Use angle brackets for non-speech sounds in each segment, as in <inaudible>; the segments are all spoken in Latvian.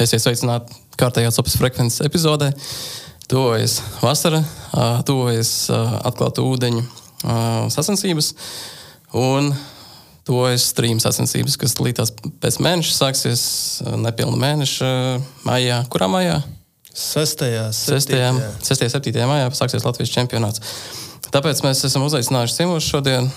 Esiet sveicināti kārtējā cepas frekvences epizodē. Tuvojas vasara, tuvojas atklāta ūdeņa sacensības un tuvojas stream sacensības, kas līdzās pēc mēneša sāksies nepilnu mēnešu maijā. Kurā maijā? 6. 6. 7. maijā sāksies Latvijas čempionāts. Tāpēc mēs esam uzaicinājuši ciemos šodien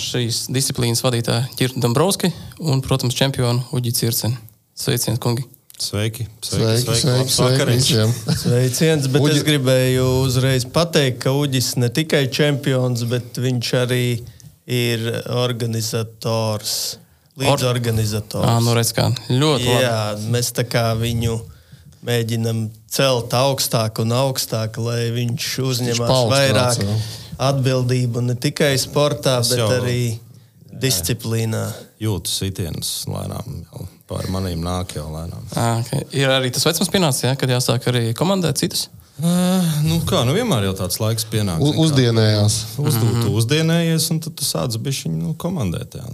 šīs disciplīnas vadītāju Girtu Dombrovski un, protams, čempionu Uģi Circeni. Sveiciens, kungi! Sveiki! Sveiki! Sveiki! sveiki, sveiki visiem! Sveiciens! Bet Uģi... es gribēju uzreiz pateikt, ka Uģis ne tikai čempions, bet viņš arī ir organizators. Līdzorganizators. Or... Ah, nu redz, kā ļoti labi. Jā, mēs tā kā viņu mēģinam celt augstāk un augstāk, lai viņš uzņemās vairāk. Jā atbildību ne tikai sportā, es bet arī disciplīnā. Jūtu sitienus lēnām. Pār maniem nāk jau lēnām. Okay. Ir arī tas vecums pienācis, ja, kad jāsāk arī komandēt citus. Uh, nu kā, nu vienmēr jau tāds laiks pienāk. U, uzdienējās. Uz, mm -hmm. Tu uzdienējies, un tad tu sāc bišķiņu nu, komandēt. Jā.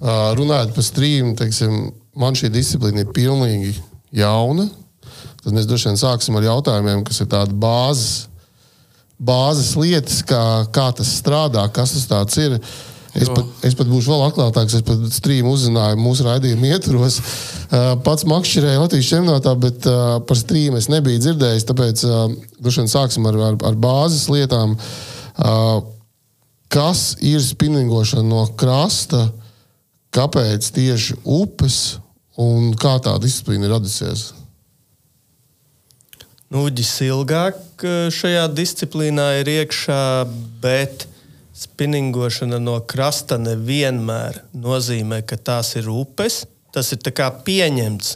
Uh, runājot par streamu, teiksim, man šī disciplīna ir pilnīgi jauna. Tad mēs droši vien sāksim ar jautājumiem, kas ir tādi bāzes bāzes lietas, kā, kā tas strādā, kas tas ir. Es pat, es pat būšu vēl atklātāks. Es pat strīmu uzzināju mūsu raidījuma ietvaros. Uh, <laughs> pats makšķerēju Latvijas čempionātā, bet uh, par strīmu es nebiju dzirdējis. Tāpēc uh, droši vien sāksim ar, ar, ar bāzes lietām. Kas ir spinningošana no krasta? Kāpēc tieši upes un kā tā disciplīna ir radusies? Nūģis ilgāk eh, šajā disciplīnā ir iekšā, bet spinningošana no krasta nevienmēr nozīmē, ka tās ir upes. Tas ir pieņemts.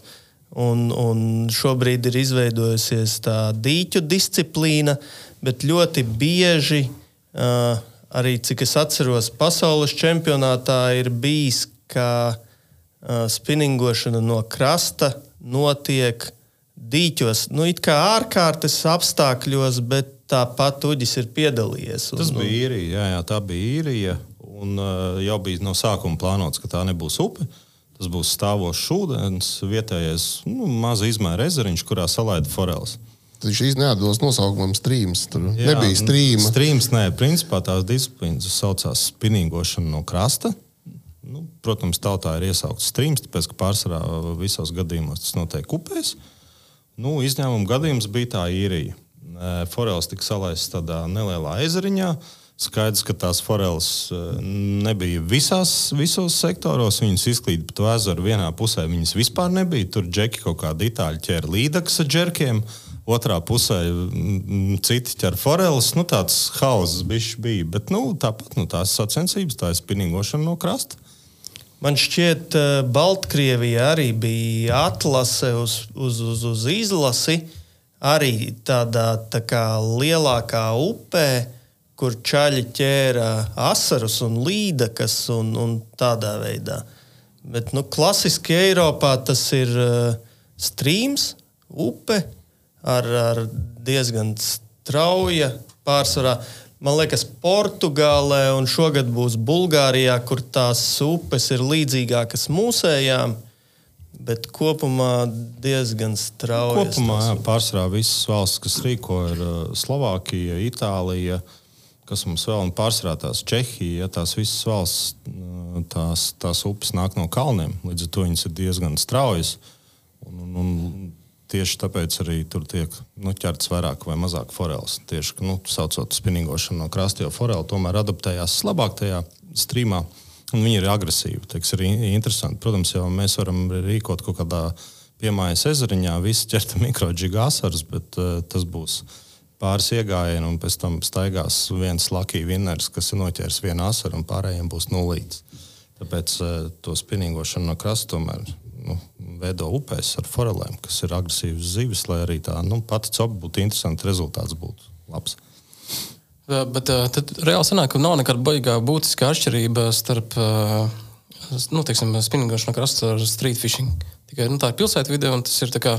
Un, un šobrīd ir izveidojusies tā dīķu disciplīna, bet ļoti bieži, uh, arī cik es atceros, pasaules čempionātā ir bijis, ka uh, spinningošana no krasta notiek dīķos, nu, it kā ārkārtas apstākļos, bet tāpat Uģis ir piedalījies. Un, Tas bija īrija, jā, jā, tā bija īrija. Un uh, jau bija no sākuma plānots, ka tā nebūs upe. Tas būs stāvošs ūdens, vietējais nu, maza izmēra ezeriņš, kurā salaida foreles. Viņš īstenībā neatdos nosaukumam strīms. Tur Jā, nebija strīma. Strīms, nē, principā tās disciplīnas saucās spinīgošana no krasta. Nu, protams, tautā ir iesaukts strīms, tāpēc ka pārsvarā visos gadījumos tas notiek upēs. Nu, izņēmuma gadījums bija tā īrija. Foreles tika salaists tādā nelielā ezeriņā. Skaidrs, ka tās foreles nebija visās, visos sektoros. Viņas izklīda pa to ezeru. Vienā pusē viņas vispār nebija. Tur džeki kaut kādi itāļi ķēra līdakas ar džerkiem. Otrā pusē citi ķēra foreles. Nu, tāds hauss bija. Bet nu, tāpat nu, tās sacensības, tā ir spinningošana no krasta. Man šķiet, eh, Baltkrievija arī bija atlase uz, uz, uz, uz izlasi. Arī tādā tā kā lielākā upē, kur čaļi ķēra asarus un līdakas un, un tādā veidā. Bet nu, klasiski Eiropā tas ir uh, strīms, upe ar, ar diezgan strauja pārsvarā. Man liekas, Portugālē un šogad būs Bulgārijā, kur tās upes ir līdzīgākas mūsējām. Bet kopumā diezgan strauji. Kopumā jā, pārsvarā visas valsts, kas rīko, ir uh, Slovākija, Itālija, kas mums vēl ir pārsvarā tās Čehija. Ja, tās visas valsts, uh, tās, tās upes nāk no kalniem, līdz ar to viņas ir diezgan straujas. Un, un, un tieši tāpēc arī tur tiek nu, ķerts vairāk vai mazāk foreles. Tieši nu, saucot spinningošanu no krasta, jo forela tomēr adaptējās labāk tajā strīmā. Un viņi ir agresīvi. Tas ir interesanti. Protams, jau mēs varam rīkot kaut kādā piemājas ezeriņā, visi ķert mikroģiga asarus, bet uh, tas būs pāris iegājienu, un pēc tam staigās viens lakija vinners, kas ir noķēris vienu asaru, un pārējiem būs nulīts. Tāpēc uh, to spinningošanu no krasta tomēr nu, veido upēs ar forelēm, kas ir agresīvas zivis, lai arī tā nu, pati copa būtu interesanta, rezultāts būtu labs. Bet tad reāli sanāk, ka nav nekāda baigā būtiska atšķirība starp nu, teiksim, spinningošanu krasta ar street fishing. Tikai nu, tā ir pilsētvidē, un tas ir kā,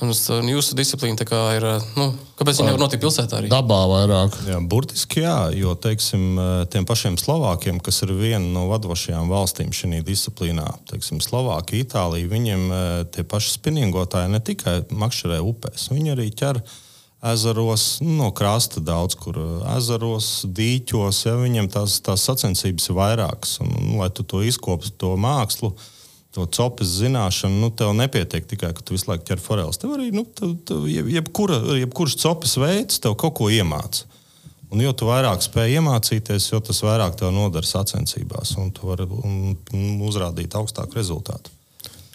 Un jūsu disciplīna tā kā ir, nu, kāpēc viņi nevar notikt pilsētā arī? Dabā vairāk. Jā, burtiski jā, jo teiksim, tiem pašiem Slovākiem, kas ir viena no vadošajām valstīm šajā disciplīnā, teiksim, Slovākija, Itālija, viņiem tie paši spinningotāji ne tikai makšķerē upēs, viņi arī ķer ezeros, nu, no krasta daudz kur eh, ezeros, dīķos. Ja, viņiem tās, tās sacensības ir vairākas. Un, un, lai tu to izkoptu, to mākslu, to copes zināšanu, nu, tev nepietiek tikai, ka tu visu laiku ķer foreles. Tev arī, nu, tev, tev, jeb, jebkura, jebkurš copes veids tev kaut ko iemāca. Un jo vairāk spēj iemācīties, jo tas vairāk tev nodara sacensībās, un tu vari un, un uzrādīt augstāku rezultātu.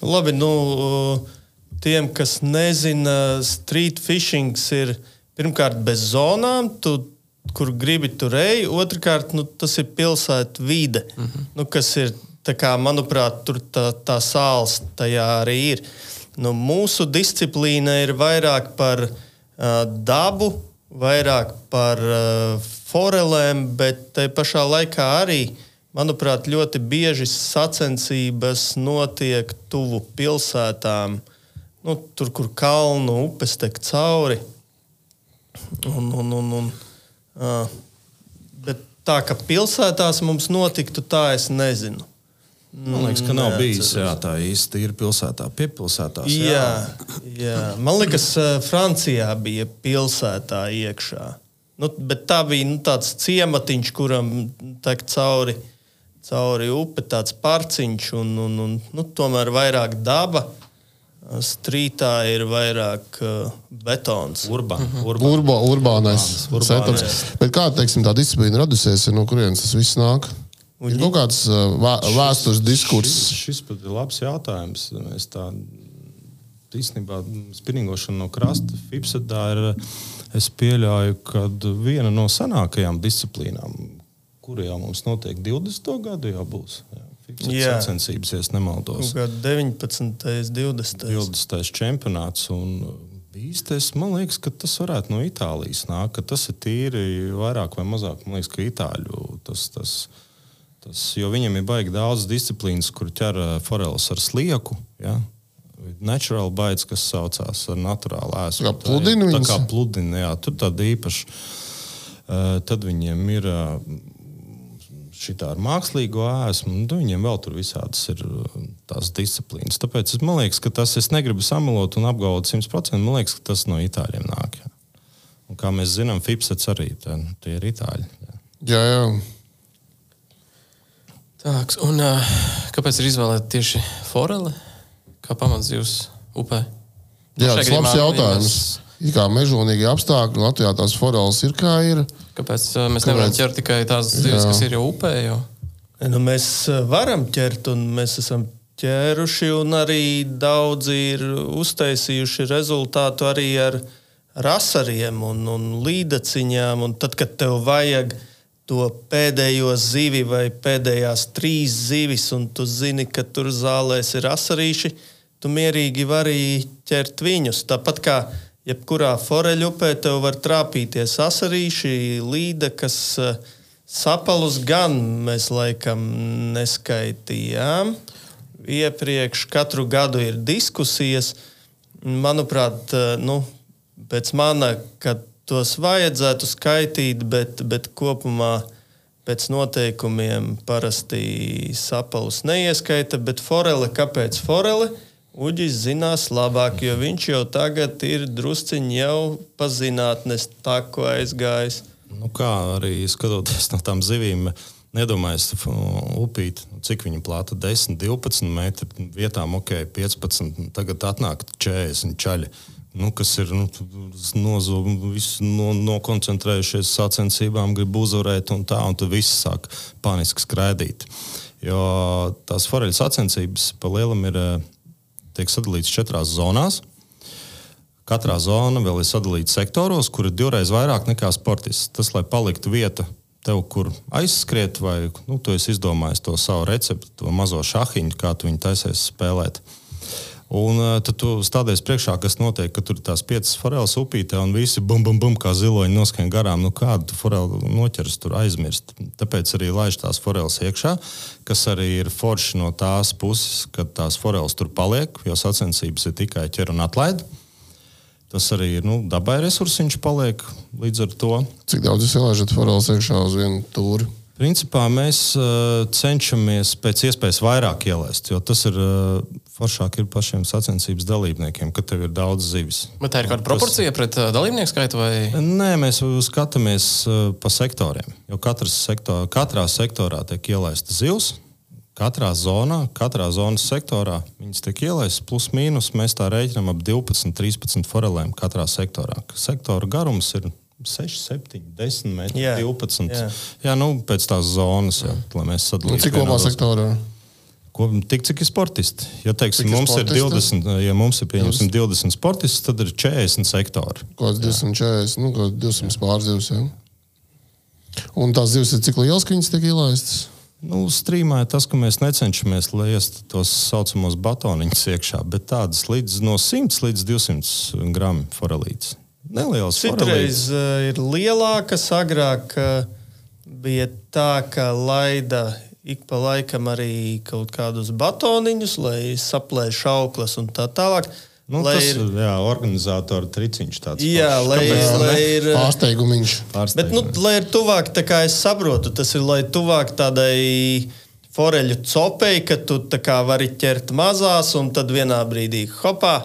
Labi, nu, tiem, kas nezina, street fishing ir pirmkārt bez zonām, tu, kur gribi tur ej, otrkārt nu, tas ir pilsētas vide, mm -hmm. nu, kas ir, kā, manuprāt, tur tā, tā sāls tajā arī ir. Nu, mūsu disciplīna ir vairāk par uh, dabu, vairāk par uh, forelēm, bet te pašā laikā arī, manuprāt, ļoti bieži sacensības notiek tuvu pilsētām. Nu, tur, kur kalnu upes tek cauri. Un, un, un, un, uh, bet tā, ka pilsētās mums notiktu, tā es nezinu. Man liekas, ka nav Neatceros. bijis jā, tā īsti ir pilsētā, piepilsētās. Jā, jā. Man liekas, Francijā bija pilsētā iekšā. Nu, bet tā bija nu, tāds ciematiņš, kuram tek cauri, cauri upe, tāds parciņš, un, un, un nu, tomēr vairāk daba. Strītā ir vairāk uh, betons. Urban, Mhm. urban. Urba, urbānais Urbānais. setups. Bet kā teiksim, tā disciplīna radusies, no kurienes tas viss nāk? Ir kaut kāds uh, vēstures diskurss. Šis, šis pat ir labs jautājums. Mēs tā īstenībā spinningošana no krasta Fipsetā ir, es pieļauju, ka viena no senākajām disciplīnām, kur jau mums notiek 20. gadu, jau būs. Jā. Sacensības, ja es nemaldos. Kā 19. 20. 20. čempionāts. Un īstais, man liekas, ka tas varētu no Itālijas nākt, ka tas ir tīri vairāk vai mazāk, man liekas, ka itāļu tas. tas Tas, jo viņiem ir baigi daudz disciplīnas, kur ķer ā, foreles ar slieku. Ja? Natural bites, kas saucās ar naturālu ēstu. Kā pludina Tā viņas? kā pludina, jā, tur tāda īpaša. Uh, tad viņiem ir uh, šī ar mākslīgo ēsmu, nu, viņiem vēl tur visādas ir uh, tās disciplīnas. Tāpēc es, man liekas, ka tas, es negribu samalot un apgalvot 100%, man liekas, ka tas no itāļiem nāk. Jā. Un kā mēs zinām, Fipsets arī tā, tie ir itāļi. Jā. Jā, jā. Tāks, un uh, kāpēc ir izvēlēta tieši forele kā pamatzīvs upē? jā tas gadījumā, labs ja jautājums. mēs- Ir kā mežonīgi apstākļi, Latvijā tās foreles ir kā ir. Kāpēc uh, mēs nevaram Kāpēc? ķert tikai tās zivis, kas ir jau upē? Jau? Nu, mēs eh, varam ķert, un mēs esam ķēruši, un arī daudzi ir uztaisījuši rezultātu arī ar rasariem un, un līdaciņām. Un tad, kad tev vajag to pēdējo zivi vai pēdējās trīs zivis, un tu zini, ka tur zālēs ir asarīši, tu mierīgi vari ķert viņus. Tāpat kā jebkurā foreļupē tev var trāpīties asarīši, līda, kas uh, sapalus gan mēs laikam neskaitījām. Iepriekš katru gadu ir diskusijas. Manuprāt, eh, nu, pēc mana, ka tos vajadzētu skaitīt, bet, bet kopumā pēc noteikumiem parasti sapalus neieskaita. Bet forele, kāpēc forele? Uģis zinās labāk, jo viņš jau tagad ir drusciņš jau pazinātnes tā, ko aizgājis. Nu, kā arī skatoties no tām zivīm, nedomājas, upīt, cik viņa plāta 10, 12 metri, vietām ok, 15, tagad atnāk 40 čaļi. Nu, kas ir nu, nozo, visu no, nokoncentrējušies sacensībām, grib uzvarēt, un tā, un tad viss sāk paniski skraidīt. Jo tās foreļu sacensības pa lielam ir eh, tiek sadalītas četrās zonās. Katrā zona vēl ir sadalīta sektoros, kur ir divreiz vairāk nekā sportists. Tas, lai paliktu vieta tev, kur aizskriet, vai nu, tu esi izdomājis to savu recepti, to mazo šahiņu, kā tu viņu taisies spēlēt. Un uh, tad tu stādies priekšā, kas notiek, ka tur ir tās piecas foreles upītē, un visi bum, bum, bum, kā ziloņi noskan garām. Nu, kādu tu foreli noķers, tur aizmirst. Tāpēc arī laiž tās foreles iekšā, kas arī ir forši no tās puses, ka tās foreles tur paliek, jo sacensības ir tikai ķer un atlaid. Tas arī ir nu, dabai resursiņš, paliek līdz ar to. Cik daudz jūs ielaižat foreles iekšā uz vienu tūri? Principā mēs uh, cenšamies pēc iespējas vairāk ielaist, jo tas ir uh, foršāk ir pašiem sacensības dalībniekiem, ka tev ir daudz zivis. Bet tā ir kāda proporcija tas... pret uh, dalībnieku skaitu? Vai... Nē, mēs skatāmies pa sektoriem. Jo sektor, katrā sektorā tiek ielaista zivs. Katrā zonā, katrā zonas sektorā viņas tiek ielaistas plus mīnus. Mēs tā rēķinām ap 12, 13 forelēm katrā sektorā. Sektora garums ir 6, 7, 10 metri, jā, 12. Jā, jā nu, pēc tās zonas, jā, lai mēs sadalītu. Cik kopā sektorā? Ko, tik cik ir sportisti. Ja, teiksim, mums sportisti? ir 20, ja mums ir 20 sportisti, tad ir 40 sektori. Kāds 240, nu, 200 pārzivs. Ja? Un tās zivs ir cik lielas, ka viņas tiek ielaistas? Nu, strīmā ir tas, ka mēs necenšamies liest tos saucamos batoniņus iekšā, bet tādas līdz no 100 līdz 200 gramu forelītes. Nelielas Citreiz uh, ir lielākas, agrāk uh, bija tā, ka laida ik pa laikam arī kaut kādus batoniņus, lai saplēš auklas un tā tālāk. Nu, lai tas ir jā, organizatora triciņš. Jā, pašs. lai, Kāpēc, lai ir pārsteigumiņš. Bet, nu, lai ir tuvāk, tā kā es saprotu, tas ir lai tuvāk tādai foreļu copei, ka tu vari ķert mazās un tad vienā brīdī hopā,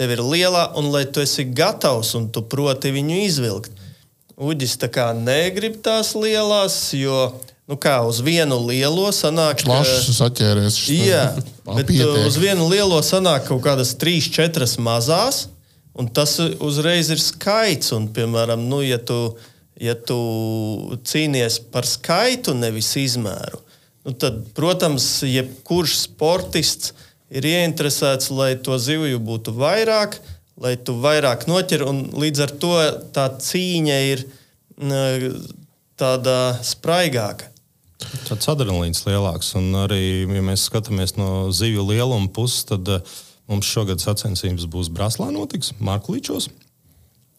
tev ir lielā, un lai tu esi gatavs un tu proti viņu izvilkt. Uģis tā kā negrib tās lielās, jo nu kā uz vienu lielo sanāk. Plašs saķēries. Jā, bet uh, uz vienu lielo sanāk kaut kādas trīs, četras mazās, un tas uzreiz ir skaits. Un, piemēram, nu, ja, tu, ja tu cīnies par skaitu, nevis izmēru, nu, tad, protams, jebkurš sportists ir ieinteresēts, lai to zivju būtu vairāk, lai tu vairāk noķer, līdz ar to tā cīņa ir tāda spraigāka. Tāds adrenalīns lielāks. Un arī, ja mēs skatāmies no zivju lieluma puses, tad uh, mums šogad sacensības būs Braslā notiks, Marklīčos.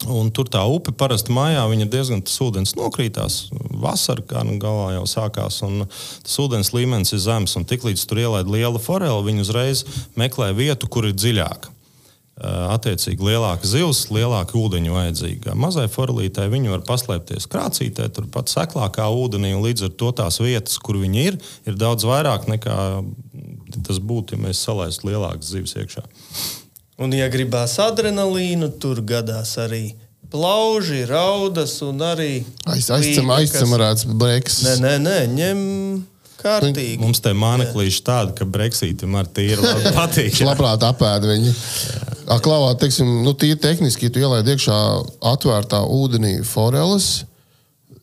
Un tur tā upe parasti mājā ir diezgan tas ūdens nokrītās. Vasarā kā nu galā jau sākās, un tas ūdens līmenis ir zems. Tiklīdz tur ielaid liela forela, viņi uzreiz meklē vietu, kur ir dziļāka. Eh, attiecīgi lielāka zivs, lielāka ūdeņa vajadzīga. Mazai forelītei viņi var paslēpties krācītē, turpat seklākā ūdenī, un līdz ar to tās vietas, kur viņi ir, ir daudz vairāk nekā tas būtu, ja mēs salaistu lielākas zivis iekšā. Un, ja gribās adrenalīnu, tur gadās arī plauži, raudas un arī aizcem, aizcemarēts breks. Nē, nē, nē, ņem kārtīgi. Mums te māneklīši tādi, ka Brexītam ar tīru <laughs> patīk. Viņš labprāt apēd viņu. Klāvā, teiksim, nu, tīri tehniski, ja tu ielaid iekšā atvērtā ūdenī foreles,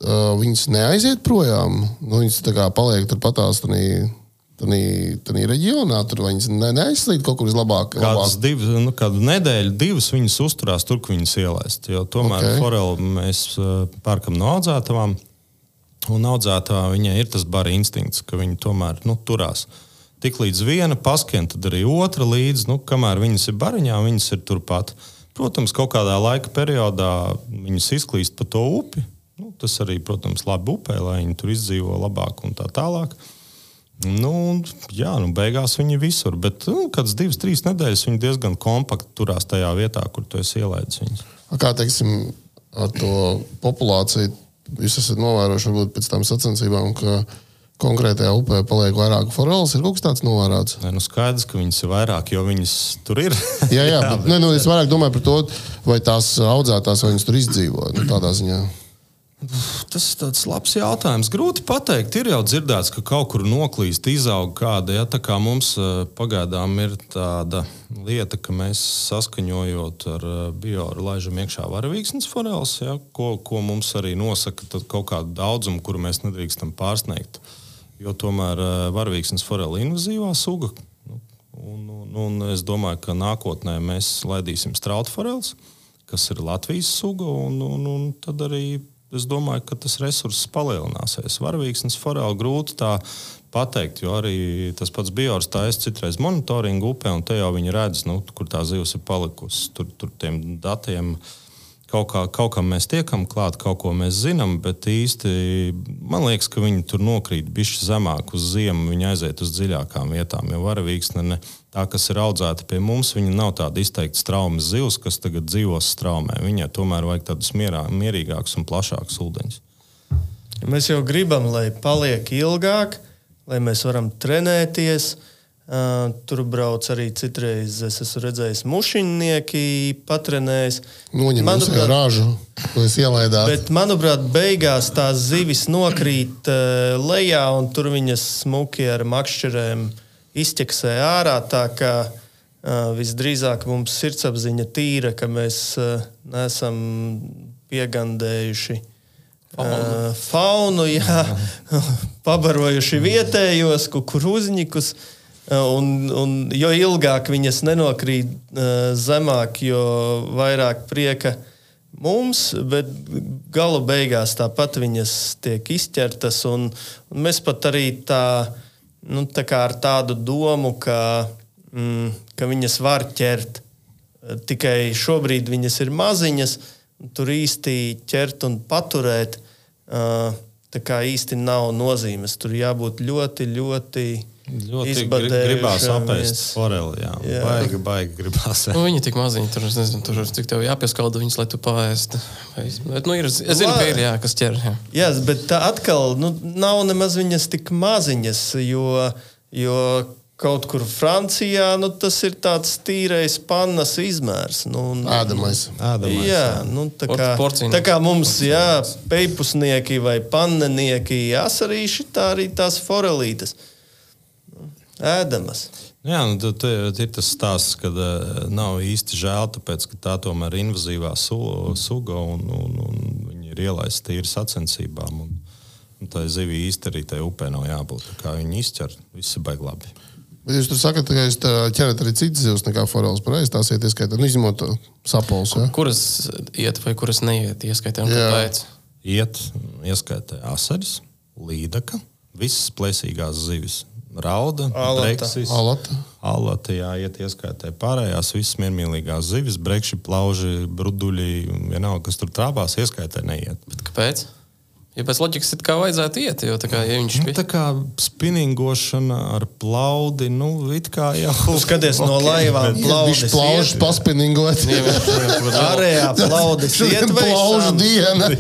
uh, viņas neaiziet projām. Nu, viņas tā kā paliek turpatās. Tādā reģionā tur viņas ne, neaizslīd kaut kur vislabāk. Kādas divas, nu, kādu nedēļu, divas viņas uzturās tur, kur viņas ielaist. Jo tomēr okay. foreli mēs pērkam no audzētavām. Un audzētā viņai ir tas bara instinkts, ka viņi tomēr nu, turās. Tik līdz viena paskiem, tad arī otra līdzi, nu, kamēr viņas ir bariņā, viņas ir turpat. Protams, kaut kādā laika periodā viņas izklīst pa to upi. Nu, tas arī, protams, labi upē, lai viņi tur izdzīvo labāk un tā tālāk. Nu, jā, nu, beigās viņi ir visur. Bet nu, kādas divas, trīs nedēļas viņi diezgan kompakti turās tajā vietā, kur tu esi ielaidis viņus. Kā teiksim, ar to populāciju jūs esat novērojuši varbūt pēc tam sacensībām, ka konkrētajā upē paliek vairāk foreles. Ir kaut kas tāds novērots. Nē, nu skaidrs, ka viņas ir vairāk, jo viņas tur ir. <laughs> jā, jā, bet <laughs> ne, nu, es vairāk domāju par to, vai tās audzētās, vai viņas tur izdzīvo. Nu, tādā ziņā. Tas ir tāds labs jautājums. Grūti pateikt. Ir jau dzirdēts, ka kaut kur noklīst, izaug kāda. Ja, tā kā mums eh, pagaidām ir tāda lieta, ka mēs saskaņojot ar eh, bioru laižam iekšā varavīksnes foreles, ja, ko, ko mums arī nosaka kaut kādu daudzumu, kuru mēs nedrīkstam pārsniegt. Jo tomēr eh, varavīksnes forela ir invazīvā suga. Nu, un, un, un es domāju, ka nākotnē mēs laidīsim strautu foreles, kas ir Latvijas suga, un, un, un tad arī es domāju, ka tas resurss palielināsies. Varavīksnes forēlu grūti tā pateikt, jo arī tas pats biors taisa citreiz monitoringu upē, un te jau viņi redz, nu, kur tā zivs ir palikusi. Tur, tur tiem datiem kaut, kā, kaut kam mēs tiekam klāt, kaut ko mēs zinām, bet īsti man liekas, ka viņi tur nokrīt bišķi zemāk uz ziemu, viņi aiziet uz dziļākām vietām. Jo varavīksne, ne, tā, kas ir audzēta pie mums, viņa nav tāda izteikti straumes zivs, kas tagad dzīvos straumē. Viņai tomēr vajag tādus mierā, mierīgākus un plašākus ūdeņus. Mēs jau gribam, lai paliek ilgāk, lai mēs varam trenēties. Uh, tur brauc arī citreiz. Es esmu redzējis, mušinieki patrenējis. Noņem manuprāt, rāžu, ko es ielaidātu. Bet, manuprāt, beigās tās zivis nokrīt uh, lejā, un tur viņas smuki ar makšķerēm izķeksē ārā. Tā kā uh, visdrīzāk mums sirdsapziņa tīra, ka mēs uh, neesam piegandējuši faunu, uh, faunu jā, <laughs> pabarojuši vietējos kukurūzņikus. Un, un, jo ilgāk viņas nenokrīt uh, zemāk, jo vairāk prieka mums, bet gala beigās tāpat viņas tiek izķertas. Un, un mēs pat arī tā, nu, tā ar tādu domu, ka, mm, ka viņas var ķert. Tikai šobrīd viņas ir maziņas, tur īsti ķert un paturēt. Uh, tā kā īsti nav nozīmes. Tur jābūt ļoti, ļoti Ļoti gribās apēst foreli. Jā. jā. Baigi, baigi gribās. Nu, viņi tik maziņi, tur, nezinu, tur cik tev jāpieskalda viņus, lai tu paēstu. Bet, nu, ir, es zinu, ka ir jā, kas ķer. Jā, jā bet tā atkal nu, nav nemaz viņas tik maziņas, jo, jo kaut kur Francijā nu, tas ir tāds tīrais pannas izmērs. Nu, Ādamais. Ādamais jā, jā. Nu, tā, kā, tā kā mums jā, peipusnieki vai pannenieki asarīši, tā arī tās forelītes ēdamas. Jā, nu, tad ir tas stāsts, ka uh, nav īsti žēl, tāpēc ka tā tomēr ir invazīvā su, suga un, un, un viņi ir ielaista tīri sacensībām. Un, un tā zivija īsti arī tajā upē nav jābūt. Kā viņi izķer, viss ir baigi labi. Bet jūs tur sakat, ka jūs ķerat arī citas zivs nekā foreles. Pareizi tās iet, ieskaitāt, nu, izņemot sapols. Ja? Kuras iet vai kuras neiet, ieskaitām, kāpēc? Iet, ieskaitē asaris, līdaka, visas plēsīgās zivis rauda, breksis, alata. alata, jā, iet ieskaitē pārējās, visas miermīlīgās zivis, brekši, plauži, bruduļi, vienalga, kas tur trāpās, ieskaitē neiet. Bet kāpēc? Ja pēc loģikas it kā vajadzētu iet, jo tā kā, ja viņš nu, tā kā spinningošana ar plaudi, nu, it kā jau. Skaties okay, no laivām, plaudis. Viņš plaužas paspinningot. Ārējā <laughs> plaudis vai plaužu diena.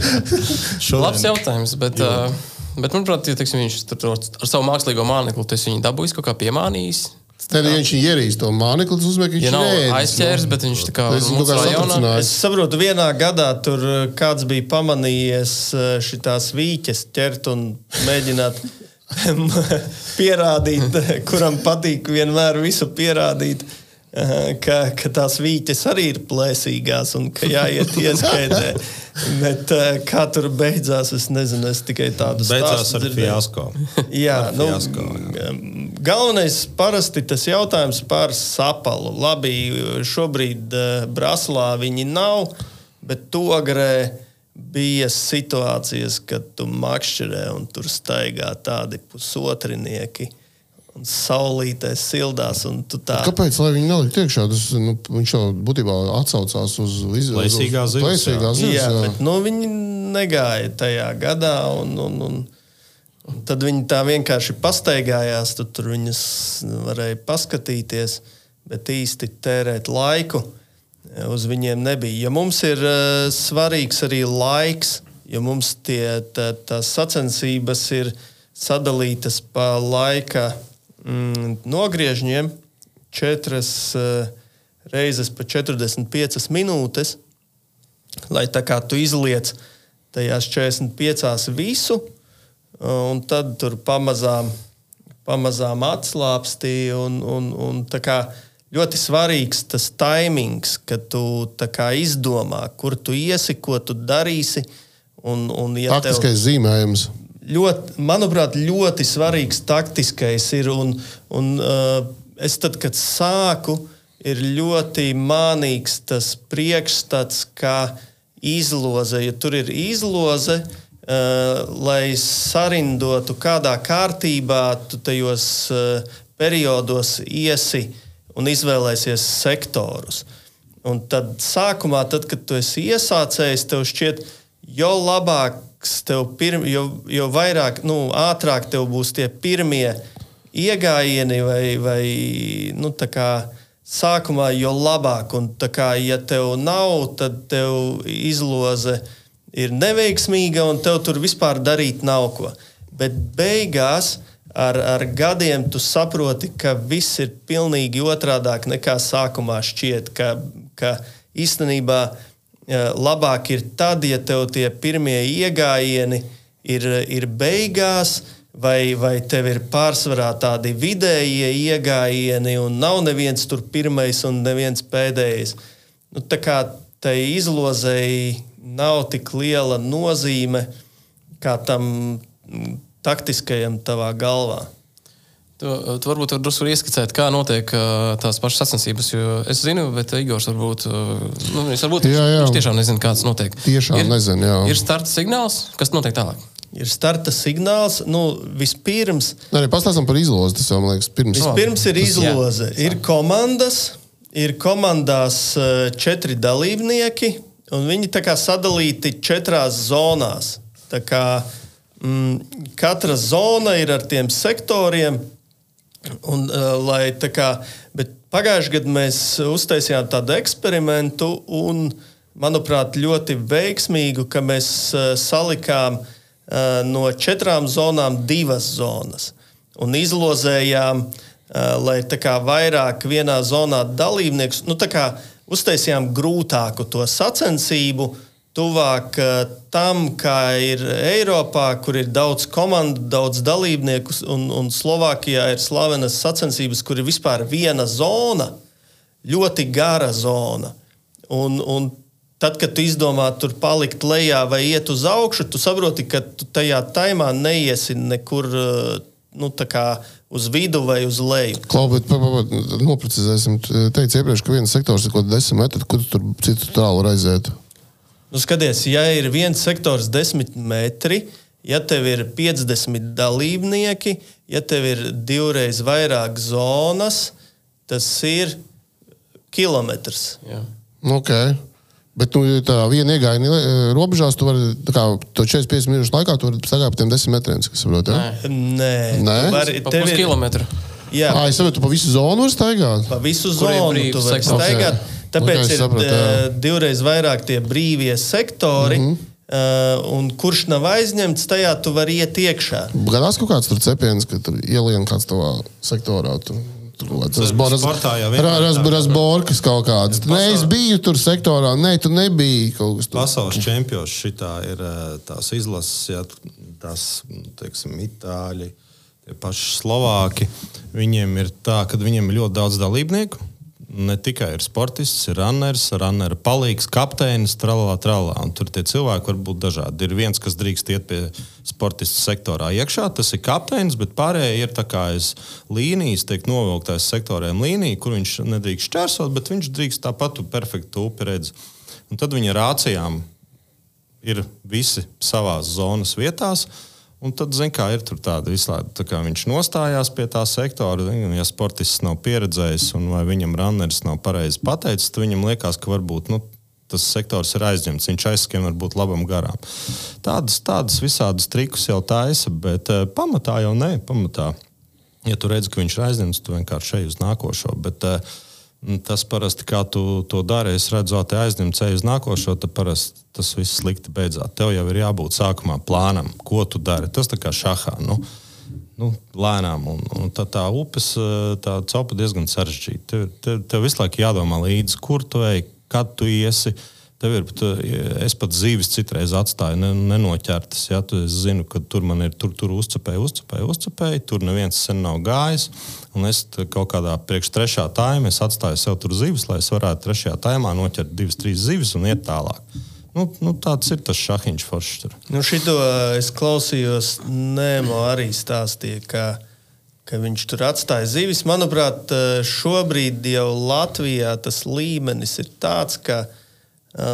<laughs> Labs jautājums, bet. Uh, Bet, manuprāt, ja, teiksim, viņš tur ar savu mākslīgo mānekli, tas viņu dabūjis kaut kā piemānījis. Tad ja viņš ierīs to mākslinieks, uzmet viņš ja nav ēdis, aizķēris, no. bet viņš tā kā rajonā. Es saprotu, vienā gadā tur eh, kāds bija pamanījies eh, šitās vīķes ķert un mēģināt <laughs> pierādīt, kuram patīk vienmēr visu pierādīt ka, ka tās vīķes arī ir plēsīgās un ka jāiet <laughs> ieskaitē. Bet kā tur beidzās, es nezinu, es tikai tādu beidzās ar fiasko. Jā, ar nu, fiasko, jā. galvenais parasti tas jautājums par sapalu. Labi, šobrīd Braslā viņi nav, bet togrē bija situācijas, kad tu makšķerē un tur staigā tādi pusotrinieki un saulītē sildās. Un tā... Kāpēc viņi nelikt iekšā? Tas, nu, viņš jau būtībā atsaucās uz izlaižīgās zivs. Jā, jā, bet nu, viņi negāja tajā gadā. Un, un, un, un tad viņi tā vienkārši pastaigājās, tu tur viņas varēja paskatīties, bet īsti tērēt laiku uz viņiem nebija. Ja mums ir uh, svarīgs arī laiks, jo mums tie, tā, tās sacensības ir sadalītas pa laika mm, nogriežņiem četras uh, reizes pa 45 minūtes, lai tā kā tu izliec tajās 45 visu, un tad tur pamazām, pamazām atslābsti. Un, un, un ļoti svarīgs tas taimings, kad tu izdomā, kur tu iesi, ko tu darīsi. Un, un, ja Taktiskais tev... zīmējums ļoti, manuprāt, ļoti svarīgs taktiskais ir. Un, un, uh, es tad, kad sāku, ir ļoti mānīgs tas priekšstats, ka izloze, ja tur ir izloze, uh, lai sarindotu kādā kārtībā, tu tajos uh, periodos iesi un izvēlēsies sektorus. Un tad sākumā, tad, kad tu esi iesācējis, tev šķiet, jo labāks tev pirm, jo, jo vairāk, nu, ātrāk tev būs tie pirmie iegājieni vai, vai nu, tā kā sākumā, jo labāk. Un, kā, ja tev nav, tad tev izloze ir neveiksmīga un tev tur vispār darīt nav ko. Bet beigās ar, ar gadiem tu saproti, ka viss ir pilnīgi otrādāk nekā sākumā šķiet. Ka, ka īstenībā labāk ir tad, ja tev tie pirmie iegājieni ir, ir beigās vai, vai tev ir pārsvarā tādi vidējie iegājieni, un nav neviens tur pirmais un neviens pēdējais. Nu, tā kā tai izlozēji nav tik liela nozīme kā tam taktiskajam tavā galvā. Tu, tu varbūt var drusku ieskicēt, kā notiek tās pašas sacensības. Es zinu, bet Igors varbūt, nu, varbūt jā, jā. viņš tiešām nezina, kāds notiek. Tiešām ir, nezinu, jā. Ir starta signāls, kas notiek tālāk ir starta signāls. Nu, vispirms, arī pastāstām par izlozi. Tas jau man liekas, pirms. Vispirms ir izloze. Ir komandas, ir komandās eh, četri dalībnieki, un viņi tā kā sadalīti četrās zonās. Tā kā, mm, katra zona ir ar tiem sektoriem. Un, uh, lai, kā, pagājušajā gadā mēs uztaisījām tādu eksperimentu, un, manuprāt, ļoti veiksmīgu, ka mēs uh, salikām uh, no četrām zonām divas zonas. Un izlozējām, eh, lai kā vairāk vienā zonā dalībniekus, nu kā uztaisījām grūtāku to sacensību, tuvāk eh, tam, kā ir Eiropā, kur ir daudz komandu, daudz dalībnieku, un, un Slovākijā ir slavenas sacensības, kur ir vispār viena zona, ļoti gara zona. Un, un Tad, kad tu izdomā tur palikt lejā vai iet uz augšu, tu saproti, ka tu tajā taimā neiesi nekur eh, nu, uz vidu vai uz leju. Klaubi, noprecizēsim. Teicu iepriekš, ka viens sektors ir kaut kāds desmit metri, kur tu tur citu tālu var aiziet. Nu, skaties, ja ir viens sektors desmit metri, ja tev ir 50 dalībnieki, ja tev ir divreiz vairāk zonas, tas ir kilometrs. Jā. Okay. Bet nu, tā viena iegāja e, robežās, tu vari kā, to 45 minūšu laikā sagāt pa tiem 10 metriem. Saprot, ja? Nē, Nē? Tev ir kilometru. Jā, à, es saprotu, tu pa visu zonu vari staigāt. Pa visu zonu tu vari staigāt. Okay. Tāpēc okay, sapratu, ir jā. divreiz vairāk tie brīvie sektori. Mm -hmm. Uh, un kurš nav aizņemts, tajā tu vari iet iekšā. Gadās kaut kāds tur cepiens, ka tur ielien kāds tavā sektorā. Tur. Rasborkas kaut kāds. Nē, es biju tur sektorā, nē, tu nebiji kaut kas tāds. Pasaules čempions šitā ir tās izlases, ja, tās, teiksim, itāļi, tie paši slovāki. Viņiem ir tā, ka viņiem ir ļoti daudz dalībnieku ne tikai ir sportists, ir runners, runnera palīgs, kapteinis, tralā, tralā. Un tur tie cilvēki var būt dažādi. Ir viens, kas drīkst iet pie sportista sektorā iekšā, tas ir kapteinis, bet pārējie ir tā kā aiz līnijas, tiek novilktais sektoriem līnija, kur viņš nedrīkst šķērsot, bet viņš drīkst tāpat perfektu upi redzēt. Un tad viņa rācijām ir visi savās zonas vietās. Un tad, zin, kā ir tāda vislāde, tā kā viņš nostājās pie tā sektora, un, ja sportists nav pieredzējis, un vai viņam runneris nav pareizi pateicis, tad viņam liekas, ka varbūt nu, tas sektors ir aizņemts, viņš aizskrien varbūt labam garām. Tādas, tādas visādas trikus jau taisa, bet uh, pamatā jau nē, pamatā. Ja tu redz, ka viņš ir aizņemts, tu vienkārši ej uz nākošo. Bet, uh, Tas parasti, kā tu to dari, es redzu, te aizņem ceļu uz nākošo, tad parasti tas viss slikti beidzās. Tev jau ir jābūt sākumā plānam, ko tu dari. Tas tā kā šahā. Nu, nu, lēnām, un, un tā, tā upes tā cepa diezgan sarežģīta. Tev, tev, tev visu laiku jādomā līdzi, kur tu ej, kad tu iesi. Tev ir pat, es pat zīves citreiz atstāju ne, nenoķertas. Ja, tu, es zinu, ka tur man ir tur, tur uzcepēji, uzcepēji, uzcepēji. Tur neviens sen nav gājis. Un es kaut kādā priekš trešā taimā atstāju sev tur zivis, lai es varētu trešajā taimā noķert divas, trīs zivis un iet tālāk. Nu, nu, tāds ir tas šahiņš foršs. Nu, šito es klausījos, Nēmo arī stāstīja, ka, ka viņš tur atstāja zivis. Manuprāt, šobrīd jau Latvijā tas līmenis ir tāds, ka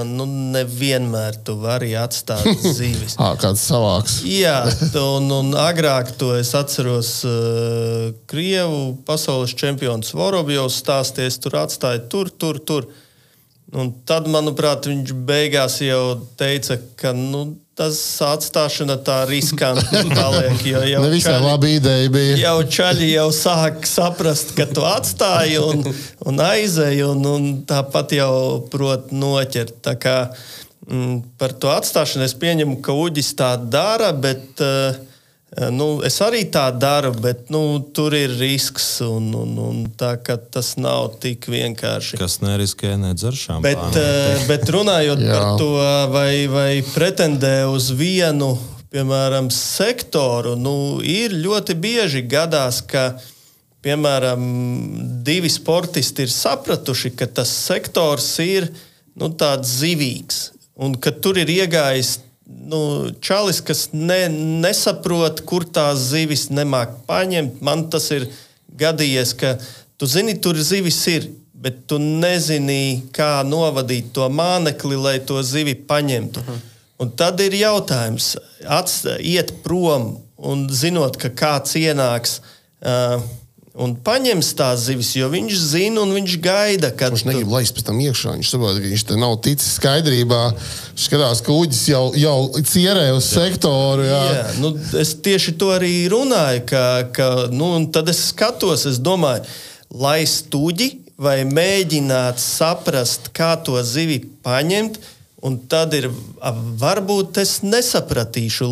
nu, nevienmēr tu vari atstāt <laughs> zīves. ah, kāds savāks. Jā, un, un agrāk to es atceros uh, Krievu pasaules čempionu Vorobjovs stāsties, tur atstāja tur, tur, tur. Un tad, manuprāt, viņš beigās jau teica, ka nu, tas atstāšana tā riskanti paliek. Jo jau Nevisai čaļi- laba ideja bija. jau čaļi jau sāk saprast, ka tu atstāji un, un aizēji, un, un tāpat jau prot noķert. Tā kā, mm, par to atstāšanu es pieņemu, ka Uģis tā dara, bet uh, nu, es arī tā daru, bet nu, tur ir risks, un, un, un tā, tas nav tik vienkārši. Kas neriskē nedzer šādu Bet, eh, bet runājot par to, vai, vai pretendē uz vienu, piemēram, sektoru, nu, ir ļoti bieži gadās, ka, piemēram, divi sportisti ir sapratuši, ka tas sektors ir nu, tāds zivīgs un ka tur ir iegājis. Nu, čalis, kas ne, nesaprot, kur tās zivis nemāk paņemt, man tas ir gadījies, ka tu zini, tur zivis ir, bet tu nezini, kā novadīt to mānekli, lai to zivi paņemtu. Uh -huh. Un tad ir jautājums, ats, iet prom un zinot, ka kāds ienāks. Uh, Un paņems tās zivis, jo viņš zina un viņš gaida, Viņš negrib laist pēc tam iekšā. Viņš saprot, ka viņš nav ticis skaidrībā. Viņš skatās, ka kuģis jau, jau cierē uz sektoru. Jā. Jā, nu, es tieši to arī runāju. Ka, ka, nu, tad es skatos, es domāju, lai stuģi vai mēģināt saprast, kā to zivi paņemt. Un tad ir, varbūt es nesapratīšu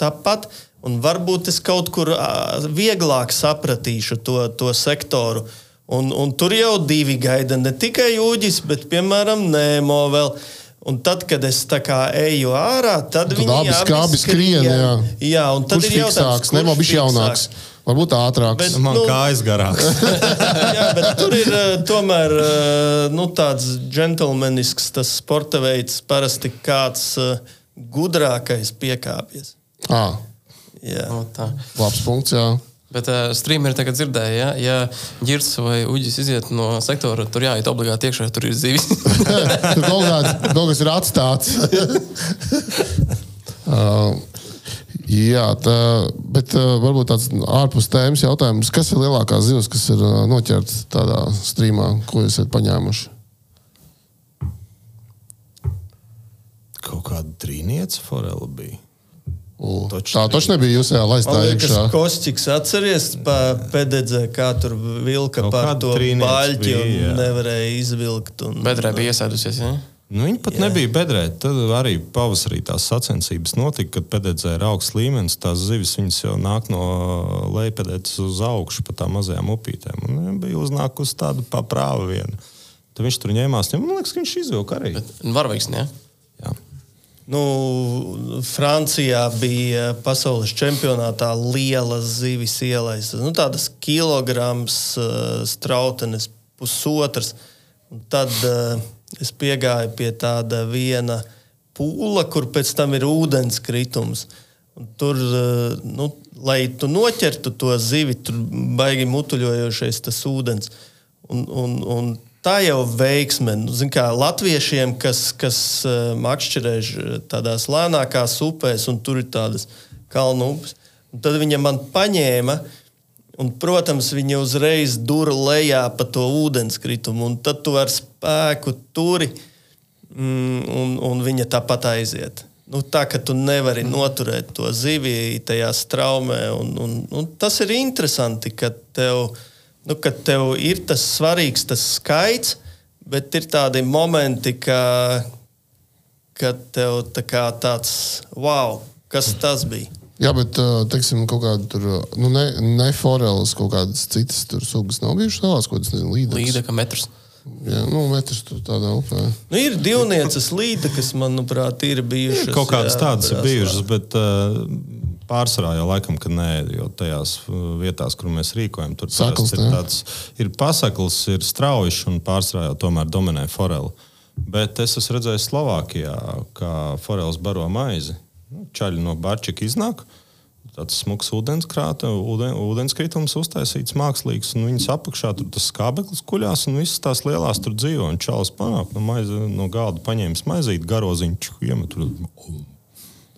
tāpat, un varbūt es kaut kur vieglāk sapratīšu to, to sektoru. Un, un tur jau divi gaida ne tikai jūģis, bet piemēram Nemo vēl. Un tad, kad es tā kā eju ārā, tad Tad viņi abi skābi skrien, jā. jā un tad Kurš ir jautājums, fiksāks? Nemo bišķi jaunāks. Varbūt ātrāks. Bet- Man nu- kā aizgarāks. <laughs> <laughs> Jā, bet tur ir tomēr nu, tāds džentlmenisks tas sporta veids, parasti kāds gudrākais piekāpjas. À, Jā. No, tā. labs punkts, jā. Bet uh, streameri tagad dzirdēja, ja, ja ģirts vai uģis iziet no sektora, tur jāiet obligāti iekšā, tur ir zivis. <laughs> Tur kaut, kas ir atstāts. <laughs> uh, jā, tā, bet uh, varbūt tāds ārpus tēmas jautājums. Kas ir lielākās zivs, kas ir uh, noķerts tādā streamā, ko jūs esat paņēmuši? Kaut kāda trīniece forela bija. U, Taču Tā taču nebija jūs jau laistā iekšā. Kostiks atceries, pa pededzē, kā tur vilka Kaut par kāda to baļķi bija, un jā. nevarēja izvilkt. Un, Bedrē bija iesēdusies. Ja? Nu, viņi pat Jā. nebija bedrē. Tad arī pavasarī tās sacensības notika, kad pēdējā ir augsts līmenis. Tās zivis viņas jau nāk no lejpēdas uz augšu pa tām mazajām upītēm. Un viņam bija uznākusi tāda paprāva viena. Tad viņš tur ņēmās. Man liekas, ka viņš izvilka arī. Varveiks, ne? Jā. Nu, Francijā bija pasaules čempionātā lielas zivis ielaistas. Nu, tādas kilograms uh, strautenes, pusotras. Un tad uh, es piegāju pie tāda viena pūla, kur pēc tam ir ūdenskritums. Un Tur, uh, nu, lai tu noķertu to zivi, tur baigi mutuļojošais tas ūdens. Un, un, un tā jau veiksme. Nu, zin kā, latviešiem, kas, kas uh, makšķerēž tādās lēnākās upēs, un tur ir tādas kalnu upes, tad viņa man paņēma. Un, protams, viņa uzreiz dūra lejā pa to ūdenskritumu, un tad tu ar spēku turi, mm, un, un viņa tāpat aiziet. Nu, tā ka tu nevari noturēt to ziviju tajā straumē. Un, un, un tas ir interesanti, ka tev, nu, ka tev ir tas svarīgs tas skaits, bet ir tādi momenti, ka, ka tev tā kā tāds wow, kas tas bija. Jā, bet, teiksim, kaut kāda tur, nu, ne, ne foreles, kaut kādas citas tur sugas nav bijušas tālās, ko tas nezinu, līdzekas. Līdeka metrs. Jā, nu, metrs tur tādā upē. Nu, ir divnieces līde, kas, manuprāt, ir bijušas. Kaut kādas jā, tādas ir bijušas, bet uh, pārsvarā jau laikam, ka nē, jo tajās uh, vietās, kur mēs rīkojam, tur parasti ir tāds ir pasakls, ir strauji un pārsvarā jau tomēr dominē forela. Bet es esmu redzējis Slovākijā, kā foreles baro maizi. Nu, Čaļi no Barčika iznāk. Tāds smags ūdenskrāta, ūden, ūdenskritums uztaisīts mākslīgs, un viņas apakšā tur tas skābeklis kuļās, un visas tās lielās tur dzīvo. Un čalis panāk no, maize, no galda paņēmis maizīti, garoziņu, iemet tur.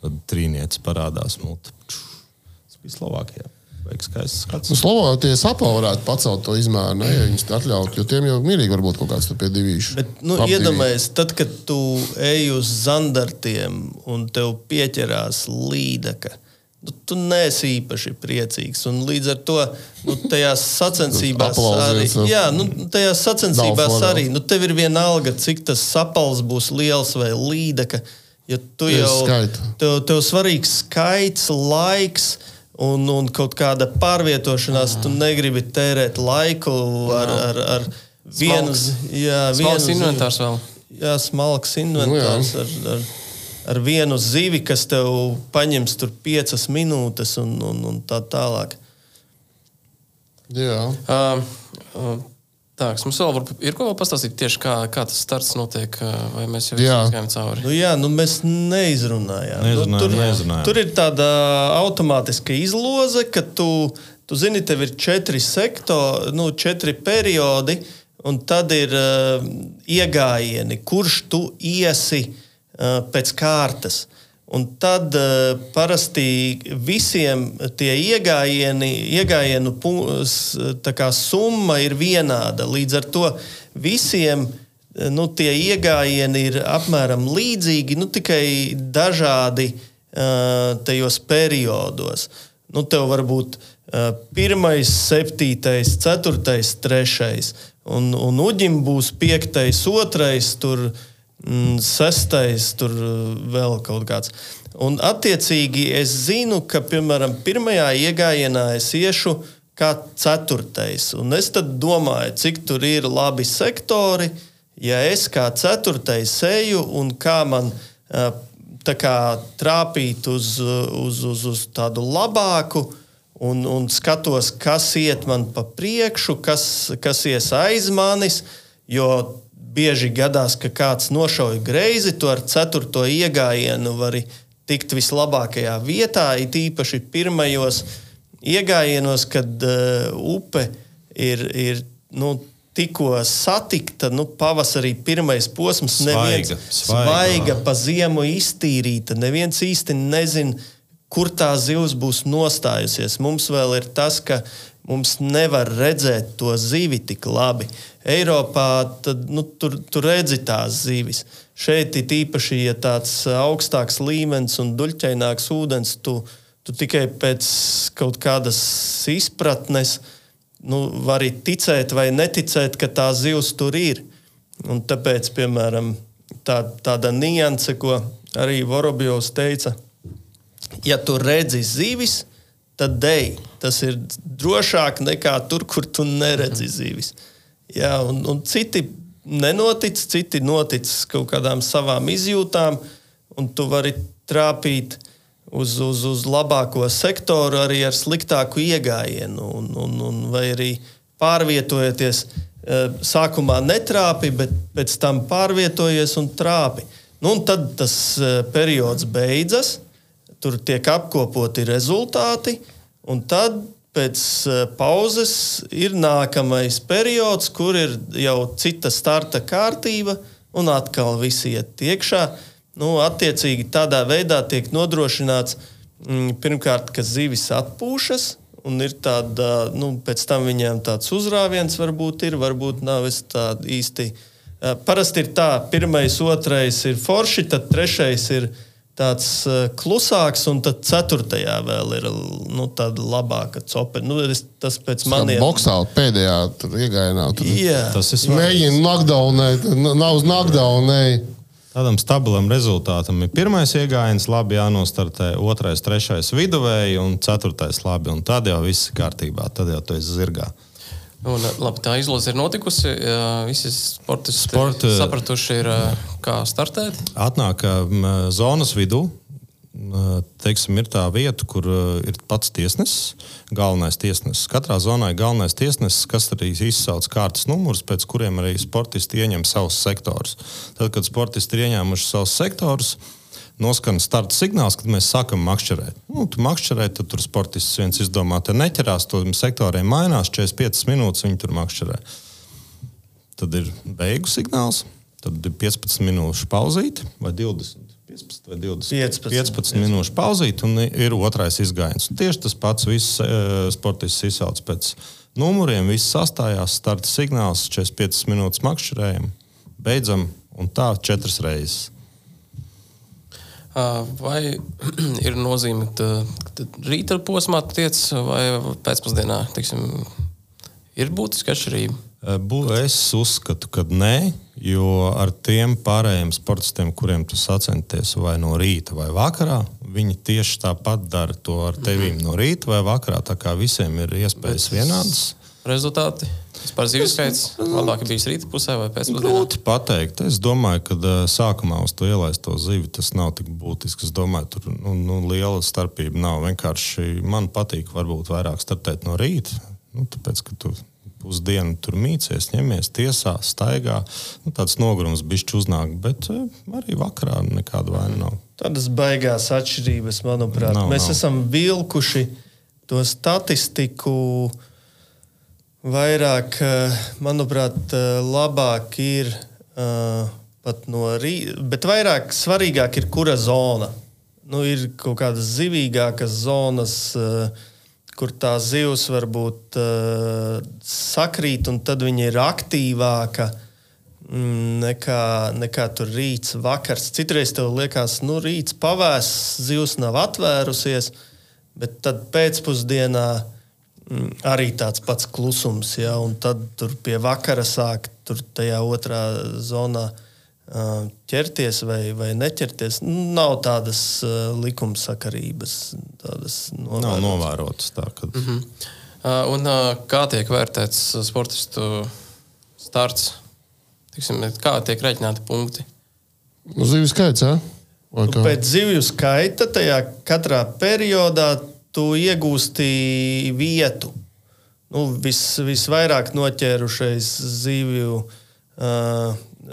Tad trīnietis parādās. Multi. Tas bija Slovākijā. Nu, Slovākijas apā varētu pacelt to izmēru, ne, ja viņas atļautu, jo tiem jau mierīgi var būt kaut kāds pie divīšu. Bet, nu, iedomājies, tad, kad tu ej uz zandartiem un tev pieķerās līdaka. Nu, tu neesi īpaši priecīgs. Un līdz ar to nu, tajās sacensībās arī. Jā. Nu, tajās sacensībās arī. Nu, tev ir vienalga, cik tas sapals būs liels vai līdaka. Jo tu jau skaita. tev, tev svarīgs skaits, laiks. Un, un kaut kāda pārvietošanās, tu negribi tērēt laiku ar, ar, ar vienu, Smalks. z- jā, Smalks vienu zivi. inventārs vēl. Jā, smalks inventārs ar, ar, ar vienu zivi, kas tev paņems tur piecas minūtes un, un, un tā tālāk. Jā. Uh, uh, Tā, mums vēl varbūt ir ko vēl pastāstīt tieši kā, kā tas starts notiek, uh, vai mēs jau Jā. gājām cauri? Nu, jā, nu mēs neizrunājām. Neizrunājām, nu, tur, neizrunājām. tur ir tāda automātiska izloze, ka tu, tu zini, tev ir četri sektori, nu, četri periodi, un tad ir uh, iegājieni, kurš tu iesi uh, pēc kārtas. Un tad uh, parasti visiem tie iegājieni, iegājienu kā summa ir vienāda. Līdz ar to visiem uh, nu, tie iegājieni ir apmēram līdzīgi, nu, tikai dažādi uh, tajos periodos. Nu, tev var būt uh, pirmais, septītais, ceturtais, trešais, un, un uģim būs piektais, otrais, tur mm, sestais, tur uh, vēl kaut kāds. Un, attiecīgi, es zinu, ka, piemēram, pirmajā iegājienā es iešu kā ceturtais. Un es domāju, cik tur ir labi sektori, ja es kā ceturtais eju un kā man uh, kā trāpīt uz, uz, uz, uz tādu labāku. Un, un skatos, kas iet man pa priekšu, kas, kas ies aiz manis. Jo bieži gadās, ka kāds nošauja greizi, to ar ceturto iegājienu var tikt vislabākajā vietā, it īpaši pirmajos iegājienos, kad uh, upe ir, ir nu, tikko satikta, nu, pavasarī pirmais posms, neviens Svaiga, svaiga. svaiga pa ziemu iztīrīta. Neviens īsti nezina, kur tā zivs būs nostājusies. Mums vēl ir tas, ka mums nevar redzēt to zivi tik labi. Eiropā tad, nu, tur, tur redzi tās zivis. Šeit ir īpaši, ja tāds augstāks līmenis un duļķaināks ūdens, tu, tu tikai pēc kaut kādas izpratnes nu, vari ticēt vai neticēt, ka tā zivs tur ir. Un tāpēc, piemēram, tā, tāda nianse, ko arī Vorobjovs teica, ja tu redzi zivis, tad dej. Tas ir drošāk nekā tur, kur tu neredzi zivis. Jā, un, un citi nenotic, citi notic kaut kādām savām izjūtām, un tu vari trāpīt uz, uz, uz labāko sektoru arī ar sliktāku iegājienu, un, un, un vai arī pārvietojoties. eh, Sākumā netrāpi, bet pēc tam pārvietojies un trāpi. Nu, un tad tas eh, periods beidzas, tur tiek apkopoti rezultāti, un tad pēc eh, pauzes ir nākamais periods, kur ir jau cita starta kārtība, un atkal viss iet iekšā. Nu, attiecīgi tādā veidā tiek nodrošināts mm, pirmkārt, ka zivis atpūšas. Un ir tāda, nu, pēc tam viņiem tāds uzrāviens, varbūt ir, varbūt nav. Es tā īsti. eh, Parasti ir tā, pirmais, otrais ir forši, tad trešais ir tāds eh, klusāks, un tad ceturtajā vēl ir nu, tāda labāka copa. Nu, es, tas pēc maniem Boxā pēdējā tur iegājienā. Tur Jā, Tas ir svarīgi. Mēģina knockdownēt, n- nav uz knockdownēt. Tādam stabilam rezultātam ir pirmais iegājiens, labi jānostartē, otrais, trešais viduvēji un ceturtais labi. Un tad jau viss ir kārtībā, tad jau tu esi zirgā. Un, labi, tā izlase ir notikusi. Visi sportisti Sporta- sapratuši, ir, kā startēt. Atnāk m, zonas vidū. Teiksim, ir tā vieta, kur uh, ir pats tiesnesis, galvenais tiesnesis. Katrā zonā ir galvenais tiesnesis, kas arī izsauc kārtas numurus, pēc kuriem arī sportisti ieņem savus sektorus. Tad, kad sportisti ir ieņēmuši savus sektorus, noskan starta signāls, kad mēs sākam makšķerēt. Nu, tu makšķerē, tad tur sportists viens izdomā, te neķerās, to sektoriem mainās, 45 minūtes viņi tur makšķerē. Tad ir beigu signāls, tad ir 15 minūšu pauzīte vai 20. 15. vai 20, 15. 15 minūšu pauzīt, un ir otrais izgājiens. Tieši tas pats viss eh, sportists izsauc pēc numuriem, viss sastājās, starta signāls, 45 minūtes makšķerējam, beidzam un tā četras reizes. Vai <clears throat> ir nozīme, ka rīta posmā tiec vai pēcpusdienā? Teiksim, ir būtiska atšķirība. Es uzskatu, ka nē, jo ar tiem pārējiem sportistiem, kuriem tu sacenties vai no rīta vai vakarā, viņi tieši tāpat dara to ar tevīm no rīta vai vakarā. Tā kā visiem ir iespējas vienādas. Rezultāti. Vispār zivs skaits labāk ir bijis rīta pusē vai pēcpusdienā. Grūti pateikt. Es domāju, ka uh, sākumā uz to ielaist to zivi tas nav tik būtiski. Es domāju, tur nu, nu, liela starpība nav. Vienkārši man patīk varbūt vairāk startēt no rīta. Nu, tāpēc, ka tu pusdienu tur mīcies, ņemies tiesā, staigā. Nu, tāds nogurums bišķi uznāk, bet uh, arī vakarā nekāda vaina nav. Tādas baigās atšķirības, manuprāt. Nav, Mēs nav. nav. esam vilkuši to statistiku. Vairāk, eh, manuprāt, eh, labāk ir uh, pat no rīta, bet vairāk svarīgāk ir kura zona. Nu, ir kaut kādas zivīgākas zonas, uh, kur tā zivs varbūt uh, sakrīt, un tad viņa ir aktīvāka. Mm, Nekā, nekā tur rīts, vakars. Citreiz tev liekas, nu, rīts pavēsts, zivs nav atvērusies, bet tad pēcpusdienā mm, arī tāds pats klusums. Ja, un tad tur pie vakara sāk tur tajā otrā zonā ķerties vai, vai neķerties. Nu, Nav tādas likumsakarības, tādas Nav novērotas. novērotas tā, ka mm -hmm. Un kā tiek vērtēts sportistu starts? Tiksim, kā tiek rēķināti punkti? Nu, zivs skaits, ja? Vai Nu? Pēc zivju skaita tajā katrā periodā tu iegūsti vietu. Nu, vis, visvairāk noķērušais zivju uh,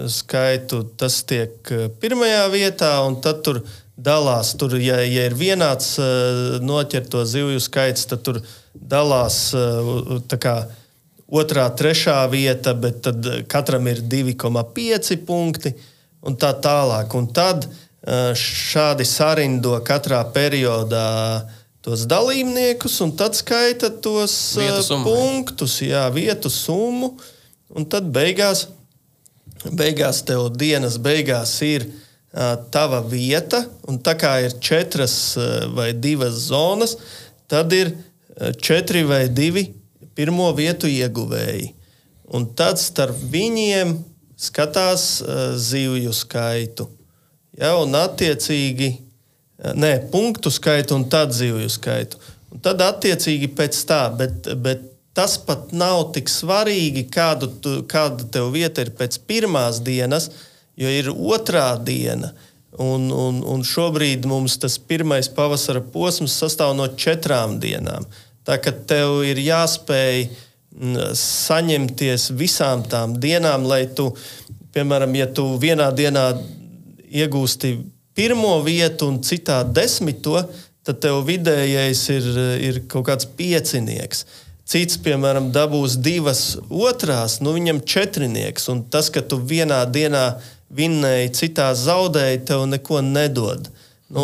skaitu, tas tiek uh, pirmajā vietā, un tad tur dalās. Tur, ja, ja ir vienāds uh, noķerto zivju skaits, tad tur dalās uh, kā otrā, trešā vieta, bet tad eh, katram ir 2,5 punkti un tā tālāk. Un tad eh, šādi sarindo katrā periodā tos dalībniekus, un tad skaita tos summu. punktus, jā, vietu summu. Un tad beigās, beigās tev dienas beigās ir uh, tava vieta, un tā kā ir četras uh, vai divas zonas, tad ir uh, četri vai divi pirmo vietu ieguvēji. Un tad starp viņiem skatās uh, zivju skaitu. Ja, un attiecīgi, uh, nē, punktu skaitu un tad zivju skaitu. Un tad attiecīgi pēc tā, bet, bet tas pat nav tik svarīgi, kādu, tu, kāda tev vieta ir pēc pirmās dienas, jo ir otrā diena. Un, un, un šobrīd mums tas pirmais pavasara posms sastāv no četrām dienām. Tā kā tev ir jāspēj mm, saņemties visām tām dienām, lai tu, piemēram, ja tu vienā dienā iegūsti pirmo vietu un citā desmito, tad tev vidējais ir, ir kaut kāds piecinieks. Cits, piemēram, dabūs divas otrās, nu viņam četrinieks. Un tas, ka tu vienā dienā vinnēji, citā zaudēji, tev neko nedod. Nu,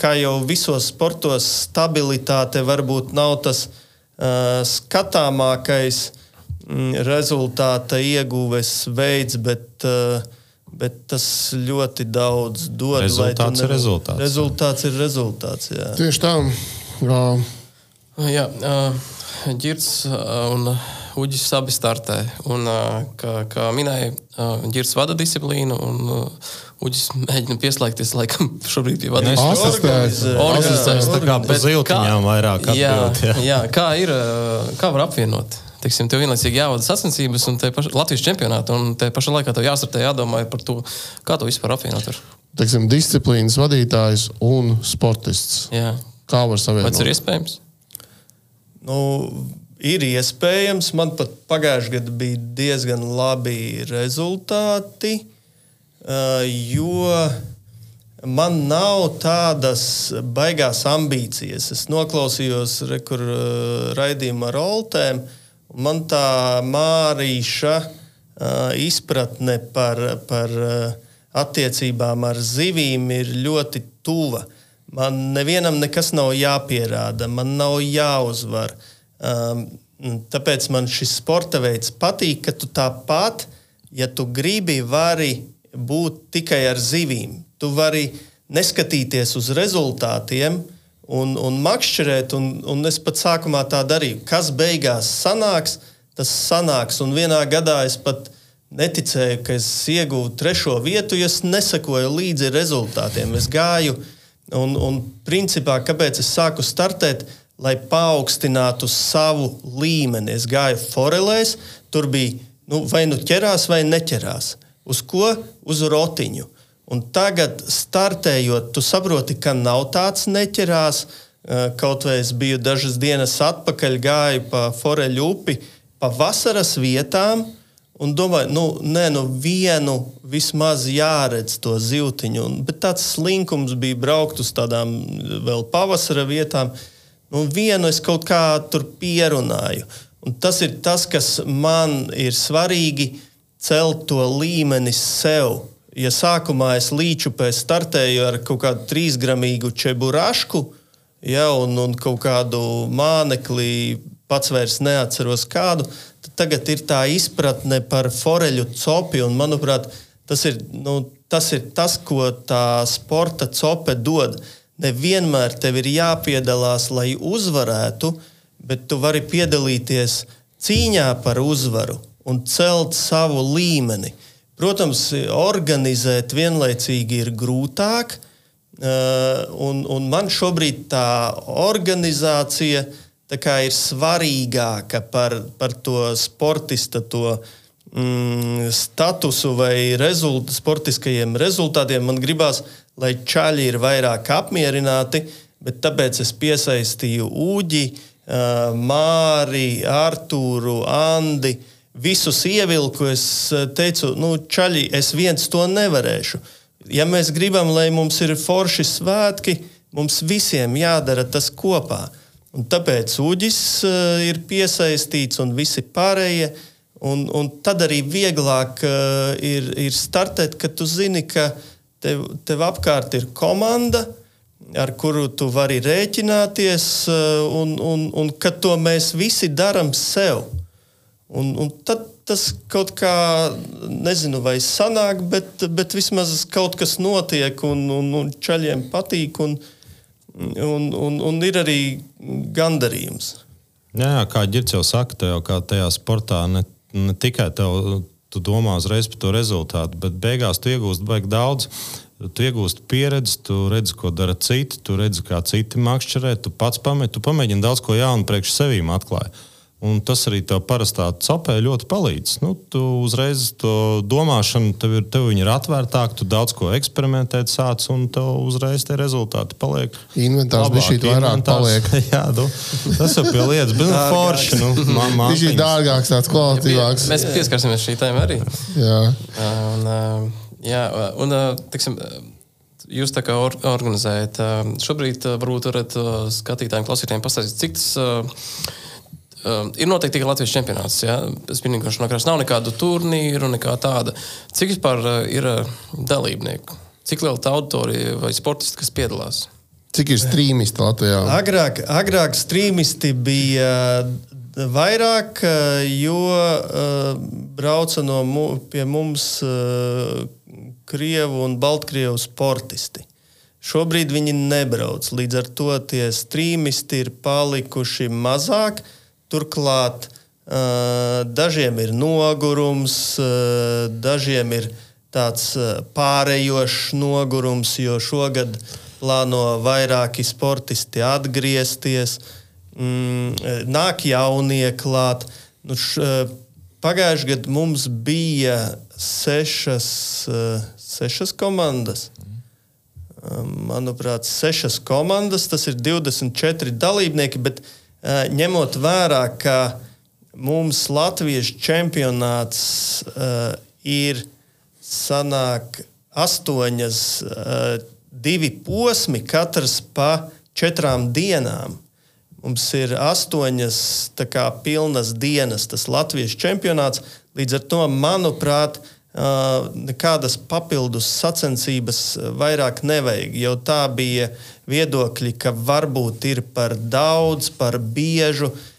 kā jau visos sportos, stabilitāte varbūt nav tas uh, skatāmākais mm, rezultāta ieguves veids, bet, uh, bet tas ļoti daudz dod. Rezultāts ir ne- rezultāts. Rezultāts ir rezultāts. Jā. Tieši tā. Jā, Jā, Girts un Uģis abi startē. Un, kā, kā minēja, Girts vada disciplīnu, un Uģis mēģina pieslēgties laikam <laughs> šobrīd pie vadības. asistēs. Organizēs, tā kā pa ziltiņām vairāk jā, atbild, jā. jā, kā ir, kā var apvienot? Teiksim, tev vienlaicīgi jāvada sacensības un te paša, Latvijas čempionāta, un te pašā laikā tev jāstartē, jādomā par to, kā to vispār apvienot. Teiksim, disciplīnas vadītājs un sportists. Jā. Kā var Vai tas ir savienot? iespējams? Nu, ir iespējams. Man pat pagājušajā gadā bija diezgan labi rezultāti, uh, jo man nav tādas baigās ambīcijas. Es noklausījos re, kur, uh, raidījumu ar Oltēm, un man tā mārīša uh, izpratne par, par uh, attiecībām ar zivīm ir ļoti tuva. Man nevienam nekas nav jāpierāda, man nav jāuzvar. Um, tāpēc man šis sporta veids patīk, ka tu tāpat, ja tu gribi, vari būt tikai ar zivīm. Tu vari neskatīties uz rezultātiem un, un makšķerēt, un, un es pat sākumā tā darīju. Kas beigās sanāks, tas sanāks. Un vienā gadā es pat neticēju, ka es iegūstu trešo vietu, jo es nesakoju līdzi rezultātiem. Es gāju, un, un principā, kāpēc es sāku startēt, lai paaugstinātu savu līmeni. Es gāju forelēs, tur bija nu, vai nu ķerās, vai neķerās. Uz ko? Uz rotiņu. Un tagad, startējot, tu saproti, ka nav tāds neķerās. Kaut vai es biju dažas dienas atpakaļ, gāju pa foreļu upi, pa vasaras vietām, un domāju, nu, nē, nu vienu vismaz jāredz to zīltiņu. Bet tāds slinkums bija braukt uz tādām vēl pavasara vietām. Nu, vienu es kaut kā tur pierunāju. Un tas ir tas, kas man ir svarīgi, celt to līmeni sev ja sākumā es līču pēc startēju ar kaut kādu trīsgramīgu čeburašku, ja, un, un kaut kādu mānekli, pats vairs neatceros kādu, tad tagad ir tā izpratne par foreļu copi, un manuprāt, tas ir, nu, tas ir tas, ko tā sporta cope dod. Nevienmēr tev ir jāpiedalās, lai uzvarētu, bet tu vari piedalīties cīņā par uzvaru un celt savu līmeni. Protams, organizēt vienlaicīgi ir grūtāk, eh, un, un man šobrīd tā organizācija tā ir svarīgāka par, par to sportista to, mm, statusu vai rezult, sportiskajiem rezultātiem. Man gribās, lai čaļi ir vairāk apmierināti, bet tāpēc es piesaistīju Uģi, eh, Māri, Artūru, Andi visus ievilku, es eh, teicu, nu, čaļi, es viens to nevarēšu. Ja mēs gribam, lai mums ir forši svētki, mums visiem jādara tas kopā. Un tāpēc uģis uh, ir piesaistīts un visi pārējie. Un, un tad arī vieglāk uh, ir, ir startēt, kad tu zini, ka tev, tev apkārt ir komanda, ar kuru tu vari rēķināties, un, un, un ka to mēs visi darām sev. Un, un tad tas kaut kā, nezinu, vai sanāk, bet, bet vismaz kaut kas notiek, un, un, un ceļiem patīk, un, un, un, un ir arī gandarījums. Jā, jā kā Girts jau saka, tev, kā tajā sportā ne, ne tikai tev, tu domā uzreiz par to rezultātu, bet beigās tu iegūsti baigi daudz. Tu iegūsti pieredzi, tu redzi, ko dara citi, tu redzi, kā citi makšķerē, tu pats pamēģini, tu pamēģini daudz ko jaunu priekš sevīm atklāt. Un tas arī tev parastā cepē ļoti palīdz. Nu, tu uzreiz to domāšanu, tev, ir, tev ir atvērtāka, tu daudz ko eksperimentēt sāc, un tev uzreiz tie rezultāti paliek. Inventārs bija šī vairāk paliek. <laughs> Jā, nu, tas ir pie lietas, bet nu, forši. Nu, Viņš ir dārgāks, tāds kvalitīvāks. Mēs pieskarsimies šī tēma arī. Jā. Un, jā, un, tiksim, Jūs tā kā or organizējat, šobrīd varbūt varat skatītājiem, klausītājiem pastāstīt, cik tas Uh, ir noteikti tikai Latvijas čempionāts. Ja? Spinīgošanas nokrāsā nav nekādu turnīru, nekā tāda. Cik vispār uh, ir uh, dalībnieku? Cik liela tā auditorija vai sportisti, kas piedalās? Cik ir strīmisti Latvijā? Agrāk, agrāk strīmisti bija vairāk, jo uh, brauca no mu, pie mums uh, Krievu un Baltkrievu sportisti. Šobrīd viņi nebrauc. Līdz ar to tie strīmisti ir palikuši mazāk. Uh, Turklāt dažiem ir nogurums, dažiem ir tāds pārējošs nogurums, jo šogad plāno vairāki sportisti atgriezties, mm, nāk jaunie klāt. Nu, Pagājušajā gadā mums bija sešas, sešas komandas. Manuprāt, sešas komandas, tas ir 24 dalībnieki, bet uh, Eh, ņemot vērā, ka mums Latvijas čempionāts uh, ir sanāk astoņas, uh, divi posmi, katrs pa četrām dienām. Mums ir astoņas kā, pilnas dienas, tas Latvijas čempionāts. Līdz ar to, manuprāt, uh, nekādas papildus sacensības vairāk nevajag. Jau tā bija viedokļi, ka varbūt ir par daudz, par biežu. Uh,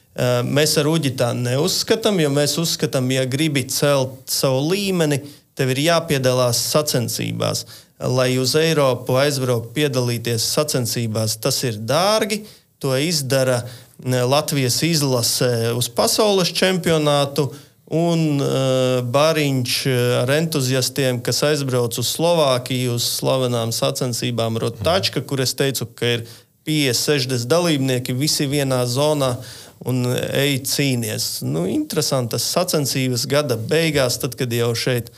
mēs ar Uģi tā neuzskatām, jo mēs uzskatām, ja gribi celt savu līmeni, tev ir jāpiedalās sacensībās. Lai uz Eiropu aizbrauktu piedalīties sacensībās, tas ir dārgi. To izdara Latvijas izlase uz pasaules čempionātu. Un uh, Bāriņš ar entuziastiem, kas aizbrauc uz Slovākiju, uz slavenām sacensībām Rotačka, kur es teicu, ka ir 50, 60 dalībnieki, visi vienā zonā un ej cīnīties. Nu, interesantas sacensības gada beigās, tad, kad jau šeit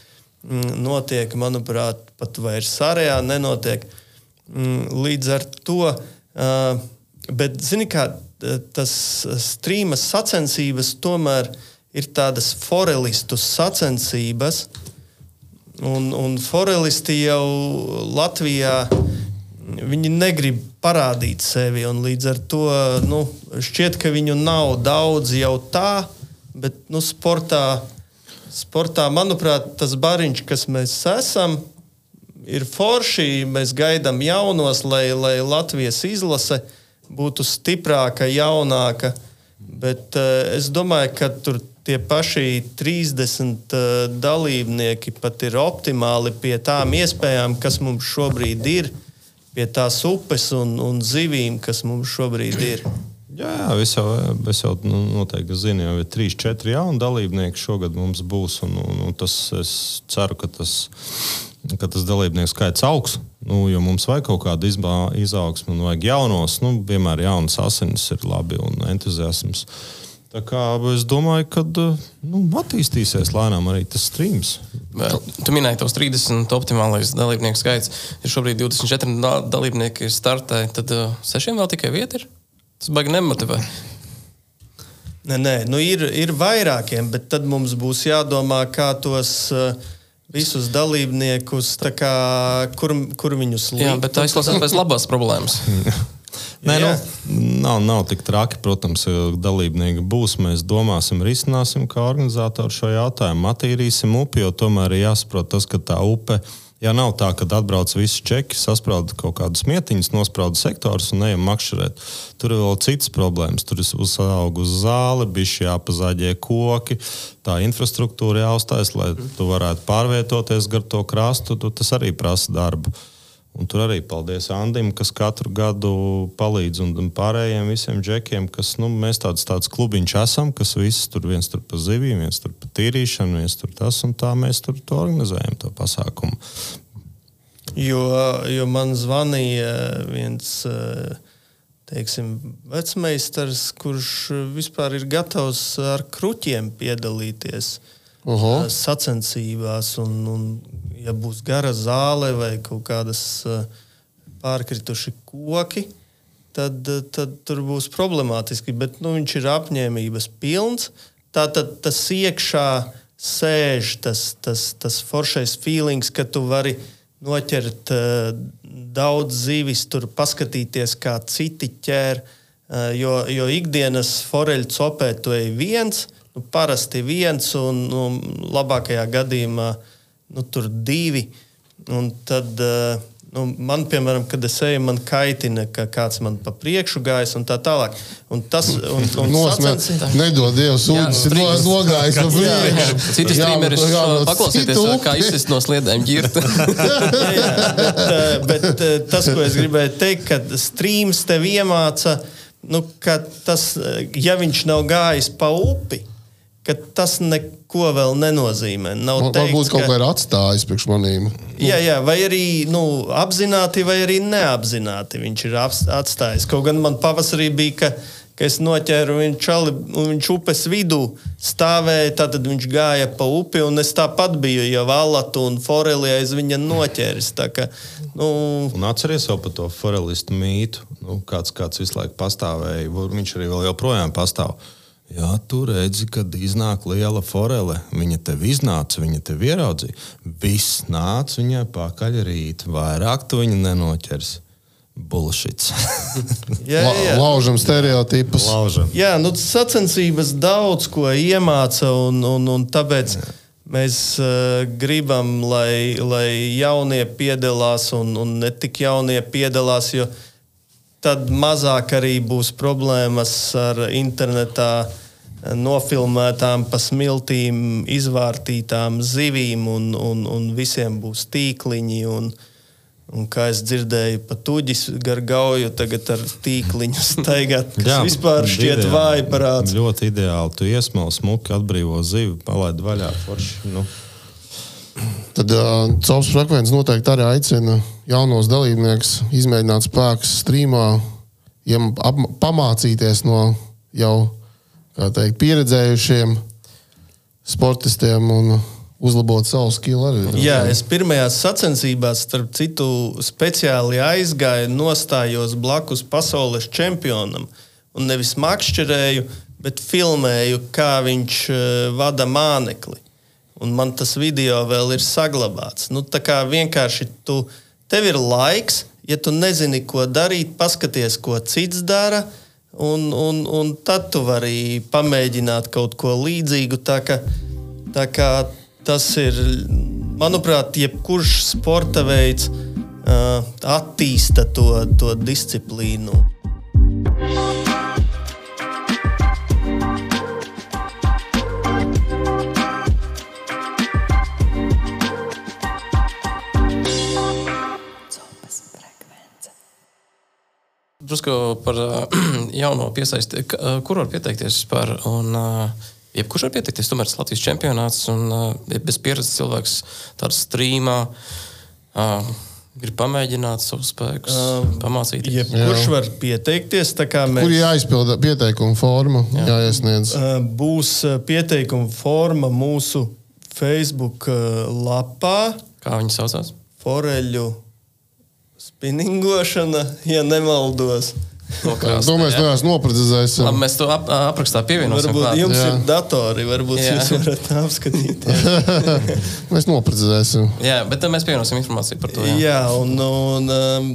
Mm, notiek, manuprāt, pat vairs arējā nenotiek. Mm, līdz ar to, bet, zini, kā tas strīmas sacensības tomēr ir tādas forelistu sacensības, un, un forelisti jau Latvijā viņi negrib parādīt sevi. Līdz ar to nu, šķiet, ka viņu nav daudz jau tā, bet nu, sportā sportā, manuprāt, tas bariņš, kas mēs esam, ir forši. Mēs gaidām jaunos, lai, lai Latvijas izlase būtu stiprāka, jaunāka. Bet uh, es domāju, ka tur tie paši 30 uh, dalībnieki pat ir optimāli pie tām iespējām, kas mums šobrīd ir, pie tās upes un, un zivīm, kas mums šobrīd ir. Jā, jā es jau, es jau nu, noteikti zinu, jau ir trīs, četri jauni dalībnieki šogad mums būs. Un, un, un tas, es ceru, ka tas, ka tas dalībnieku skaits augs. Nu, jo mums vajag kaut kādu izaugsmu, un vajag jaunos. Nu, vienmēr jaunas asinis ir labi un entuziasms. Tā kā es domāju, ka nu, attīstīsies lēnām arī tas streams. Tu minēji tos 30 optimālais dalībnieku skaits. Ir šobrīd 24 dalībnieki startē, tad uh, sešiem vēl tikai vieta ir. Tas baigi nemotivē. Nē, nē nu ir, ir vairākiem, bet tad mums būs jādomā, kā tos uh, visus dalībniekus, kā, kur, kur viņus likt. Jā, bet tā izklausās pēc labās problēmas. <laughs> Nē, nu, nav, nav tik traki, protams, dalībnieki būs. Mēs domāsim, risināsim kā organizatori šo jautājumu, attīrīsim upi, jo tomēr ir jāsaprot tas, ka tā upe ir Ja nav tā, ka atbrauc visi čeki, sasprāda kaut kādas mietiņas, nosprāda sektors un ejam makšķerēt. Tur ir vēl citas problēmas. Tur ir uzaugusi zāle, bija jāpazaģē koki, tā infrastruktūra jāuzstājas, lai tu varētu pārvietoties gar to krastu. Tas arī prasa darbu. Un tur arī paldies Andim, kas katru gadu palīdz un pārējiem visiem džekiem, kas nu, mēs tāds, tāds klubiņš esam, kas viss tur viens tur pa zivīm, viens tur pa tīrīšanu, viens tur tas un tā mēs tur to organizējam, to pasākumu. Jo, jo man zvanīja viens teiksim, vecmeistars, kurš vispār ir gatavs ar kruķiem piedalīties uh -huh. sacensībās. Un, un ja būs gara zāle vai kaut kādas eh, pārkrituši koki, tad, eh, tad tur būs problemātiski. Bet nu, viņš ir apņēmības pilns. Tātad tas iekšā sēž tas, tas, tas foršais feelings, ka tu vari noķert uh, daudz zivis, tur paskatīties, kā citi ķer. Uh, jo, jo ikdienas foreļu copē tu ej viens, nu, parasti viens, un nu, labākajā gadījumā uh, nu, tur divi. Un tad, uh, nu, man, piemēram, kad es eju, man kaitina, ka kāds man pa priekšu gājis un tā tālāk. Un tas un, <laughs> un Nosmēt, sacens... nedod Dievs, ūdens ir nogājis no priekšu. Citi streameri paklausīties, kā izsist no sliedēm ģirta. <laughs> <laughs> bet, uh, bet uh, tas, ko es gribēju teikt, ka streams tev iemāca, nu, ka tas, ja viņš nav gājis pa upi, ka tas neko vēl nenozīmē. Nav Man, teikts, varbūt kaut ka... kā ir atstājis priekš manīm. Jā, jā, vai arī nu, apzināti, vai arī neapzināti viņš ir atstājis. Kaut gan man pavasarī bija, ka, ka es noķēru viņu čali, un viņš upes vidū stāvēja, tad viņš gāja pa upi, un es tāpat biju jau valatu un foreli aiz viņa noķēris. Ka, nu... Un atceries jau par to forelistu mītu, nu, kāds, kāds visu laiku pastāvēja. Viņš arī vēl joprojām pastāv. Jā, tu redzi, kad iznāk liela forele. Viņa tev iznāca, viņa tev ieraudzīja. Viss nāca viņai pakaļ rīt. Vairāk tu viņu nenoķers. Bullshits. <laughs> jā, jā. Laužam stereotipus. Laužam. Jā, nu, sacensības daudz ko iemāca, un, un, un tāpēc jā. mēs uh, gribam, lai, lai jaunie piedalās un, un ne tik jaunie piedalās, jo tad mazāk arī būs problēmas ar internetā nofilmētām pa smiltīm, izvārtītām zivīm, un, un, un visiem būs tīkliņi. Un, Un kā es dzirdēju, pat tuģis gar gauju tagad ar tīkliņu <laughs> staigāt. Tas Jā, vispār šķiet ideāli, vāji parāds. Ļoti ideāli. Tu iesmēli smuki, atbrīvo zivi, palaid vaļā. Forši, nu. Tad uh, Caurs frekvences noteikti arī aicina jaunos dalībniekus izmēģināt spēkus streamā, ja ap, pamācīties no jau teikt, pieredzējušiem sportistiem. Un, uzlabot savu skilu arī. Jā, es pirmajās sacensībās, starp citu, speciāli aizgāju, nostājos blakus pasaules čempionam un nevis makšķerēju, bet filmēju, kā viņš uh, vada mānekli. Un man tas video vēl ir saglabāts. Nu, tā kā vienkārši tu, tev ir laiks, ja tu nezini, ko darīt, paskaties, ko cits dara. Un, un, un tad tu vari pamēģināt kaut ko līdzīgu. Tā kā, tā kā Tas ir, manuprāt, jebkurš sporta veids uh, attīsta to, to disciplīnu. Drusku par uh, <clears throat> jauno piesaisti. Kur var pieteikties vispār? Un, uh, jebkurš var pieteikties. Tomēr tas Latvijas čempionāts un bez pieredzes cilvēks tādā strīmā. Grib pamēģināt savus spēkus, uh, pamācīties. Jebkurš var pieteikties. Mēs... Kur jāizpilda pieteikuma forma? Jā. Jāiesniedz. Uh, būs pieteikuma forma mūsu Facebook lapā. Kā viņi saucās? Foreļu spinningošana, ja nemaldos. To mēs neesam noprecizējuši. Labi, mēs to ap, aprakstā pievienosim. Varbūt klāt. jums jā. ir datori, varbūt jā. jūs varat <laughs> apskatīt. <laughs> mēs noprecizēsim. Jā, bet mēs pievienosim informāciju par to. Jā, jā un, un um,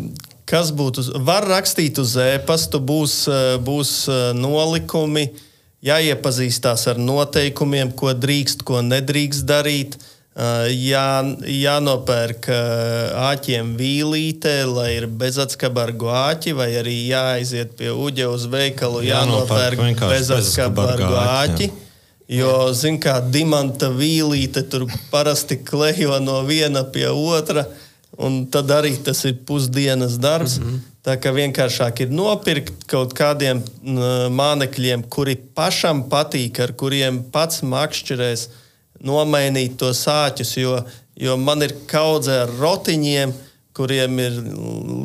kas būtu, var rakstīt uz e-pastu, būs, uh, būs uh, nolikumi, jāiepazīstās ar noteikumiem, ko drīkst, ko nedrīkst darīt. Uh, jā, jānopērk uh, āķiem vīlīte, lai ir bezatskabargu āķi, vai arī jāaiziet pie uģa uz veikalu, jānopērk, jānopērk bezatskabargu āķi. Jo, zin kā, dimanta vīlīte tur parasti klejo no viena pie otra, un tad arī tas ir pusdienas darbs. Mm -hmm. Tā kā vienkāršāk ir nopirkt kaut kādiem mānekļiem, kuri pašam patīk, ar kuriem pats makšķerēs nomainīt to sāķus, jo, jo man ir kaudze ar rotiņiem, kuriem ir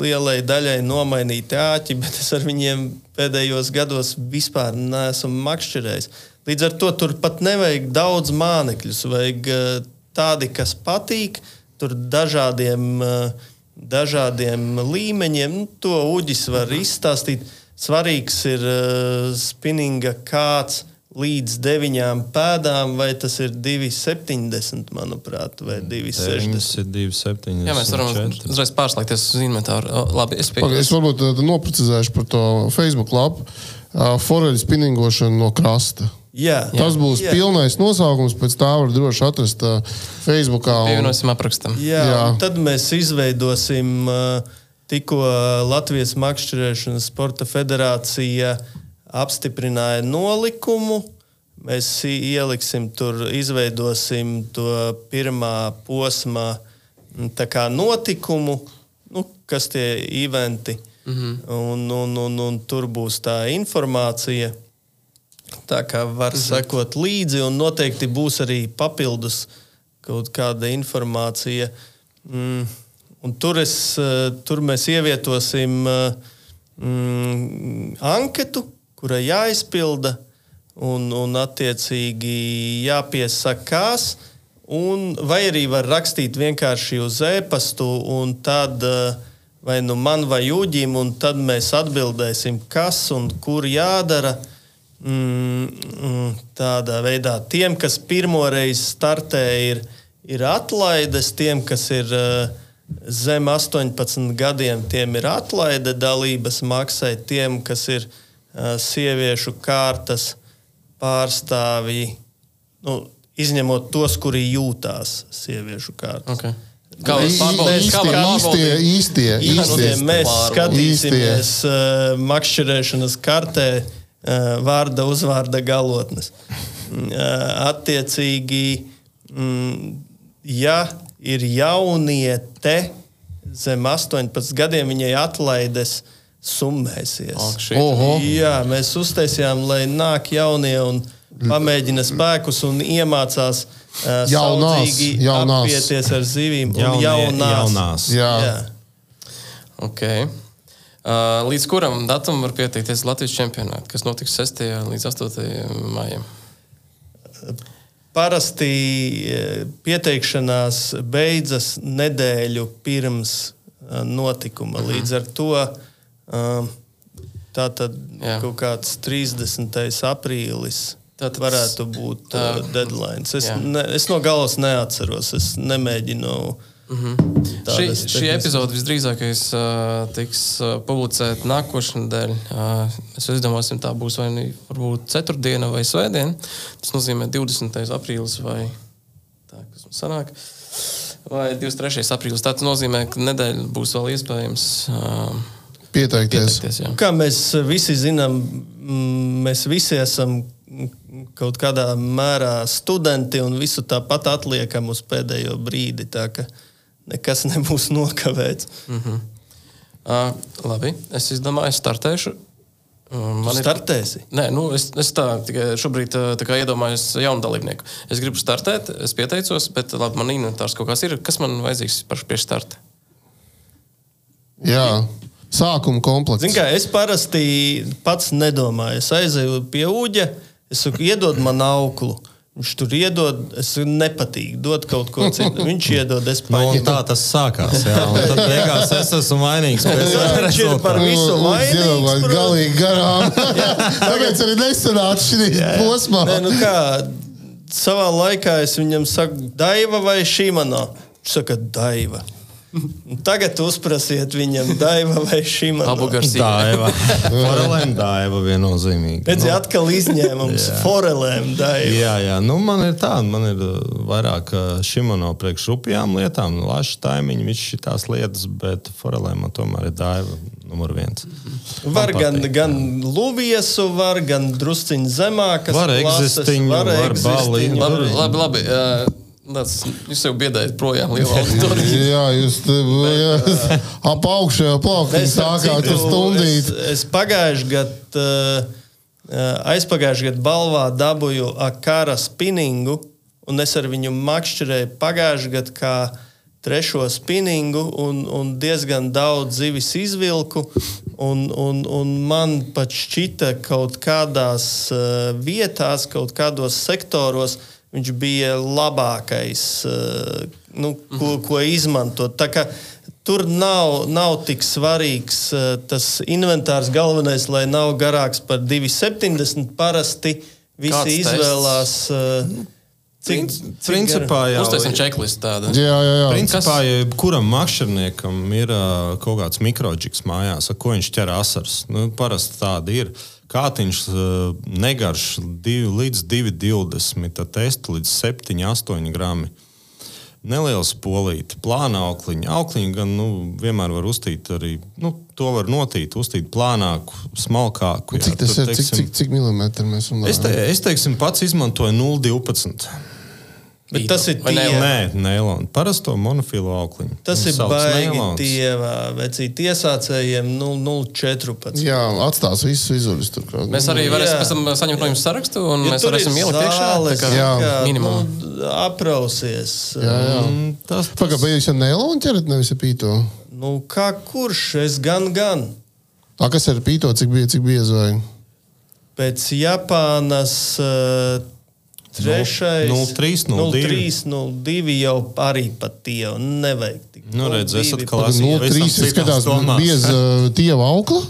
lielai daļai nomainīti āķi, bet es ar viņiem pēdējos gados vispār neesmu makšķerējis. Līdz ar to tur pat nevajag daudz mānekļus, vajag eh, tādi, kas patīk, tur dažādiem, eh, dažādiem līmeņiem. Nu, to uģis var izstāstīt. Svarīgs ir uh, spinninga kāds, līdz deviņām pēdām, vai tas ir 2,70, manuprāt, vai 2,60. 2,70. Jā, mēs varam uzreiz pārslēgties uz inventāru. Labi, es pieņemu. Es varbūt uh, noprecizēšu par to Facebook lapu. Uh, Foreļu spinningošana no krasta. Jā, Tas jā, būs jā. pilnais nosaukums, pēc tā var droši atrast uh, Facebook. Pievienosim aprakstam. Jā, jā. tad mēs izveidosim uh, tikko Latvijas Makšķerēšanas sporta federācija uh, apstiprināja nolikumu. Mēs ieliksim tur, izveidosim to pirmā posma notikumu, nu, kas tie eventi. Mm -hmm. un, un, un, un tur būs tā informācija. Tā kā var mm -hmm. sekot līdzi, un noteikti būs arī papildus kaut kāda informācija. Mm, un tur, es, tur mēs ievietosim mm, anketu, kurai jāizpilda un, un attiecīgi jāpiesakās. Un, vai arī var rakstīt vienkārši uz e-pastu, un tad vai nu man vai Uģim, un tad mēs atbildēsim, kas un kur jādara. Mm, mm, tādā veidā tiem, kas pirmoreiz startē, ir, ir atlaides, tiem, kas ir uh, zem 18 gadiem, tiem ir atlaide dalības maksai, tiem, kas ir ielikumi sieviešu kārtas pārstāvji. Nu, izņemot tos, kuri jūtās sieviešu kārtas. Okay. Kā pārbaudāt? Kā īstie, īstie, mēs skatīsimies uh, makšķerēšanas kartē uh, vārda uzvārda galotnes. Uh, attiecīgi, mm, ja ir jauniete zem 18 gadiem, viņai atlaides summēsies. Ak. Oho. Jā, mēs uztaisījām, lai nāk jaunie un pamēģina spēkus un iemācās uh, Jaunās, saudzīgi jaunās. apieties ar zivīm. un Jaunie- jaunās. jaunās. Jā. Jā. Okay. Uh, līdz kuram datumam var pieteikties Latvijas čempionātā, kas notiks 6. līdz 8. maijam? Parasti pieteikšanās beidzas nedēļu pirms notikuma. Mhm. Līdz ar to um, tā tad Jā. kaut kāds 30. aprīlis. Tātad varētu būt uh, deadline. Es, jā. ne, es no galas neatceros. Es nemēģinu. Šī, tādas šī tehniskas- epizode visdrīzākais uh, tiks uh, publicēta nākošais nedēļa. Uh, mēs izdomāsim, tā būs vai nu ceturtdiena vai svētdiena. Tas nozīmē 20. aprīlis vai tā, kas mums sanāk. Vai 23. aprīlis. Tas nozīmē, ka nedēļa būs vēl iespējams uh, Pieteikties. pieteikties. Jā. Kā mēs visi zinām, mm, mēs visi esam kaut kādā mērā studenti un visu tāpat atliekam uz pēdējo brīdi. Tā ka nekas <laughs> nebūs nokavēts. Uh, labi, es izdomāju, es startēšu. Man Startēsi. Nē, nu, es, es tā tikai šobrīd tā kā iedomājos jaunu dalībnieku. Es gribu startēt, es pieteicos, bet labi, man inventārs kaut kas ir. Kas man vajadzīgs par priekš starta? Jā. Sākuma komplekts. Zin kā, es parasti pats nedomāju. Es aizēju pie uģa, es saku, iedod man auklu. Viņš tur iedod, es nepatīk, dod kaut ko citu. Viņš iedod, es Nu, un paņemu. tā tas sākās. Jā, un tad beigās es esmu vainīgs. Viņš ir par visu Nu, vainīgs, protams. galīgi garām. <laughs> Tāpēc arī nesanāca šī posmā. Nē, nu kā, savā laikā es viņam saku, Daiva vai Šimano? Viņš saka, Daiva. <laughs> Tagad uzprasiet viņam, Daiva vai. Abu garsīgi. Daiva. <laughs> Paralēli daiva viennozīmīgi. Redziet, atkal izņēmums <laughs> forelēm, Daiva. Jā, jā. Nu, man ir tā, man ir uh, vairāk uh, šimano priekš rupjām lietām, laša taimiņi, viss šīs lietas, bet forelē man tomēr ir daiva numur viens. Var Man gan, patīk, gan luviesu, var gan drusciņš zemākas. Var klases, egzistiņu, var egzistiņu. balīnu. Labi, labi. labi. Uh, tāds, jūs jau biedējat projām lielā auditoriju. Jā, jūs te ap augšējā plaukā Es, starp sākāt citu, ar stundīt. Es, es pagājušajā gadā, aizpagājušajā gadā balvā dabūju akara spinningu, un es ar viņu makšķerēju pagājušajā gadā kā trešo spinningu, un, un diezgan daudz zivis izvilku. Un, un, un man pat šķita, ka kaut kādās uh, vietās, kaut kādos sektoros viņš bija labākais, uh, nu, ko, ko izmantot. Tur nav, nav tik svarīgs uh, tas inventārs. Galvenais, lai nav garāks par 2,70. Parasti visi Kāds tests? izvēlās. Uh, cik, cik Principā jau Uztaisim čeklistu tādu. Jā, jā, jā. Principā, ja kuram makšķerniekam ir uh, kaut kāds mikroģiks mājās, ar ko viņš ķer asars, nu, parasti tāda ir. Kātiņš uh, negarš 2 līdz 2,20, tad testa līdz 7, 8 grami. Neliels polīte, plāna aukliņa. Aukliņa gan nu, vienmēr var uztīt arī, nu, to var notīt, uztīt plānāku, smalkāku. Cik tas Tur, ir? Cik, cik, cik milimetri mēs runājam? Es, te, es teiksim, pats izmantoju 0,12. Bet tas ir tie- Nē, neilonu. Parasto monofilu aukliņu. Tas ir baigi neilons. dievā, vecīt iesācējiem 0,14. Jā, atstās visus vizuļus tur. kaut Mēs kā. arī varēsim pēc tam saņemt no jums sarakstu, un Ja mēs varēsim ielikt iekšā. kā Jā. kā, Minimumu. Nu, aprausies. Jā, jā. Mm, Tas, Pagaidām, bet jūs jau neilonu ķerat, nevis pīto. Nu, kā kurš? Es gan, gan. A, kas ir pīto, cik bija, cik biezi vai? Pēc Japānas uh, trešais. 03, 02. 03, jau arī pat tie jau nevajag. Nu, redz, 02 esat pat- klasi. No pavisam trīs citās izskatās domās. bieza <laughs> uh, tieva aukla.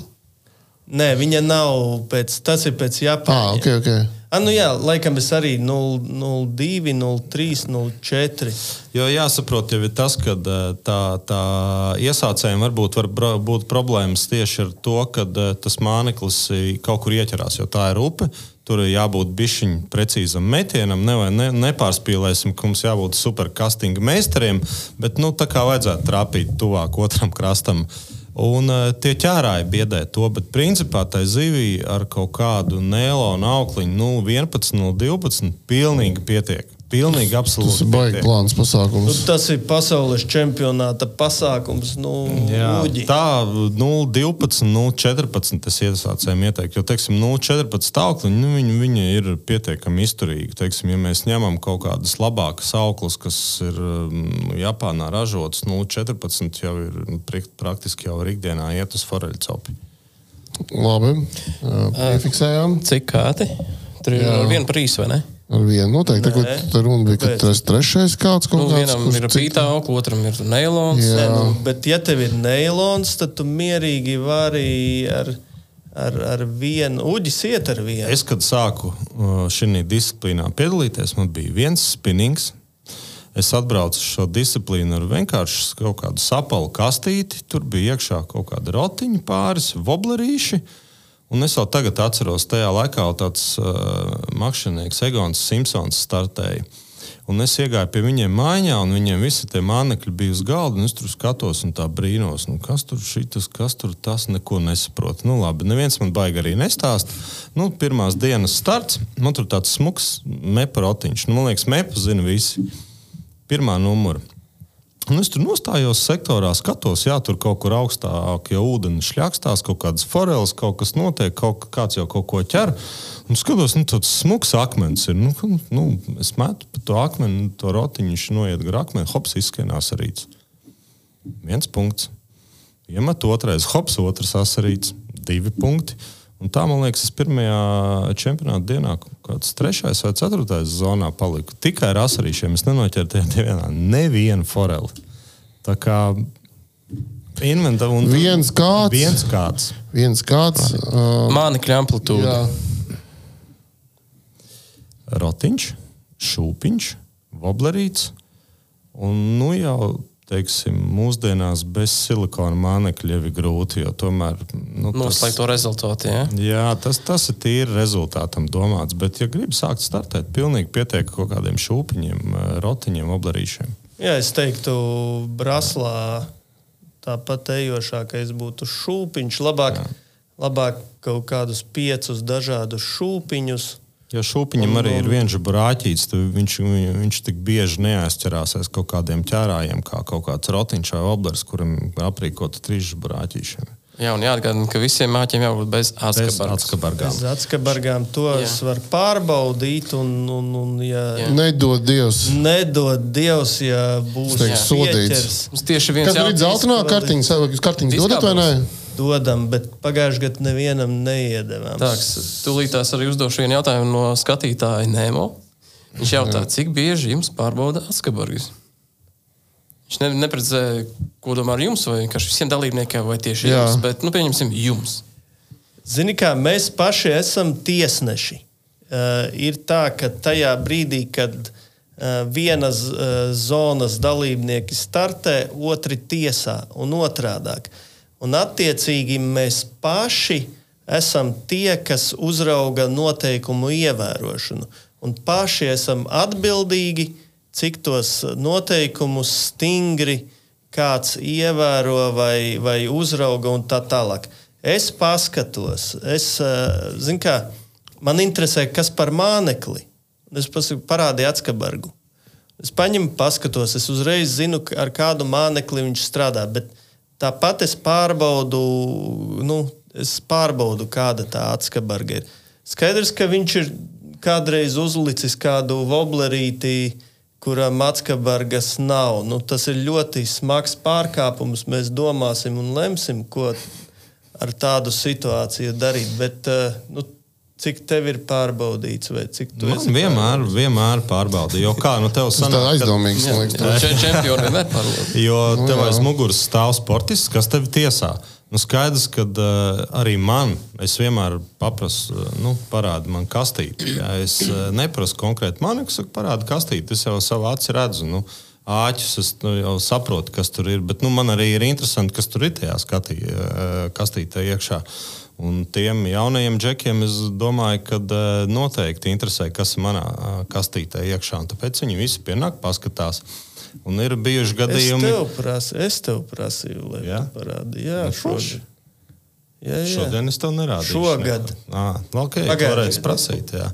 Nē, viņa nav. Pēc, tas ir pēc Ah, Japānas. ok, Ah, nu jā, laikam es arī 0,2, 0,3, 0,4. Jo jāsaprot, jau ir tas, ka tā, tā iesācējiem varbūt var būt problēmas tieši ar to, ka tas māneklis kaut kur ieķerās, jo tā ir upe. Tur ir jābūt bišķiņam precīzam metienam, ne, ne, nepārspīlēsim, ka mums jābūt superkastinga meistariem, bet nu, tā kā vajadzētu trāpīt tuvāk otram krastam. Un uh, tie ķērāji biedē to, bet principā tai zivī ar kaut kādu neilonu aukliņu, nu, 11, no 12, pilnīgi pietiek. Pilnīgi Tas absolūti. ir baigi pietiek. plāns Nu, pasākums. tas ir pasaules čempionāta pasākums. Nu, Jā, uģi. tā 0,12, 0,14 es iesācējiem ieteiktu. Jo, teiksim, 0,14 aukliņi, nu, viņi, viņi ir pietiekami izturīgi. Teiksim, ja mēs ņemam kaut kādas labākas auklas, kas ir um, Japānā ražotas, 0,14 jau ir nu, praktiski jau ir ikdienā iet uz foreļu copi. Labi. Jā, Piefiksējām. Cik kāti? Tur ir vienu prīsu, vai ne? Ar vienu noteikti. Nē. Tagad tā runa bija, ka tas trešais kāds kaut Nu, kāds. vienam ir pītā otram ir neilons. Jā. Nē, nu, bet, ja tev ir neilons, tad tu mierīgi vari ar, ar, ar vienu uģis iet ar vienu. Es, kad sāku šajā disciplīnā piedalīties, man bija viens spinnings. Es atbraucu šo disciplīnu ar vienkārši kaut kādu sapalu kastīti. Tur bija iekšā kaut kāda rotiņa, pāris voblerīši. Un es jau tagad atceros, tajā laikā tāds uh, makšķernieks Egons Simpsons startēja. Un es iegāju pie viņiem mājā, un viņiem visi tie mānekļi bija uz galda. Es tur skatos un tā brīnos, nu, kas tur šitas, kas tur tas, neko nesaprotu. Nu, labi, neviens man baigi arī nestāst. Nu, pirmās dienas starts, man tur tāds smuks mepa rotiņš. Nu, man liekas, mepa zina visi. Pirmā numura. Un es tur nostājos sektorā, skatos, jā, tur kaut kur augstāk, jau ūdens šļakstās, kaut kādas foreles, kaut kas notiek, kaut kāds jau kaut ko ķer. Un skatos, nu, tāds smags akmens ir. Nu, nu, es metu pa to akmeni, to rotiņu, viņš noiet gar akmeni, hops izskienās arī. Viens punkts. Iemet otrais, hops, otrs asarīts, divi punkti. Un tā, man liekas, es pirmajā čempionāta dienā, kaut kāds trešais vai ceturtais zonā paliku. Tikai ar asarīšiem es nenoķēru tajā dienā nevienu foreli. Tā kā inventāri un Viens kāds. Viens kāds. Viens kāds. Uh, Mānekļa amplitūda. jā, rotiņš, šūpiņš, voblerīts. Un nu jau teiksim, mūsdienās bez silikona mānekļa jau ir grūti, jo tomēr nu, Noslēgt to rezultātu. Ja? Jā, tas, tas ir tīri rezultātam domāts. Bet, ja gribi sākt startēt, pilnīgi pietiek kaut kādiem šūpiņiem, eh, rotiņiem, oblarīšiem. Jā, es teiktu, Braslā tāpat ejošākais būtu šūpiņš. Labāk, labāk kaut kādus piecus dažādus šūpiņus. Jo šūpiņam arī ir viens brāķītis, tad viņš, viņ- viņš tik bieži neaizķerās kaut kādiem ķērājiem, kā kaut kāds rotiņš vai oblers, kuram aprīkota trīs brāķīšiem. Jā, un jāatgādina, ka visiem māķiem jābūt bez atskabargām. Bez atskabargām to Jā. es varu pārbaudīt. Un, un, un, ja Jā. nedod Dievs. Nedod Dievs, ja būs sodīts. Mums tieši viens ir? Vai jūs kartiņas dodat vai nē? Dodam, bet pagājušajā gadā nevienam neiedavām. Tā, tūlīt tās arī uzdošu vienu jautājumu no skatītāja Nemo. Viņš jautā, cik bieži jums pārbauda atskabargas? Viņš ne, neprecizēja, ko domā ar jums, vai vienkārši visiem dalībniekiem, vai tieši Jā. jums. Bet, nu, pieņemsim, jums. Zini, kā mēs paši esam tiesneši. Uh, ir tā, ka tajā brīdī, kad uh, vienas uh, zonas dalībnieki startē, otri tiesā un otrādāk. Un attiecīgi mēs paši esam tie, kas uzrauga noteikumu ievērošanu. Un paši esam atbildīgi, cik tos noteikumus stingri kāds ievēro vai, vai uzrauga un tā tālāk. Es paskatos, es eh, zinu, kā man interesē, kas par mānekli. Es pasaku, parādīju atskabargu. Es paņemu, paskatos, es uzreiz zinu, ar kādu mānekli viņš strādā. Bet tāpat es pārbaudu, nu, es pārbaudu kāda tā atskabarga ir. Skaidrs, ka viņš ir kādreiz uzlicis kādu voblerīti, kuram atskabargas nav. Nu, tas ir ļoti smags pārkāpums. Mēs domāsim un lemsim, ko ar tādu situāciju darīt. Bet, eh, nu, cik tev ir pārbaudīts, vai cik tu Man esi vienmēr, vienmēr pārbauda. Jo kā nu tev Tas tā sanāk, kad- aizdomīgs, man liekas. tā. Če- Čempioni vienmēr parūp. <laughs> Jo tev jā. aiz muguras stāv sportists, kas tevi tiesā. Nu, skaidrs, ka uh, arī man, es vienmēr paprasu, uh, nu, parādi man kastīti. Ja es uh, neprasu konkrēti man, kas saka, parādi kastīti. Es jau savu aci redzu. Nu, Āķus es nu, jau saprotu, kas tur ir. Bet nu, man arī ir interesanti, kas tur ir tajā skatī, uh, kastītē iekšā. Un tiem jaunajiem džekiem es domāju, ka uh, noteikti interesē, kas ir manā uh, kastītē iekšā. Tāpēc viņi visi pienāk, paskatās. Un ir bijuši Es gadījumi, tev, prasu, es tev prasīju, lai Jā? tu parādi. Jā, Nu, šodien. Jā, jā. Šodien es tev nerādīju. Šogad. Ah, okay, Pagaidi. Toreiz prasīt, jā.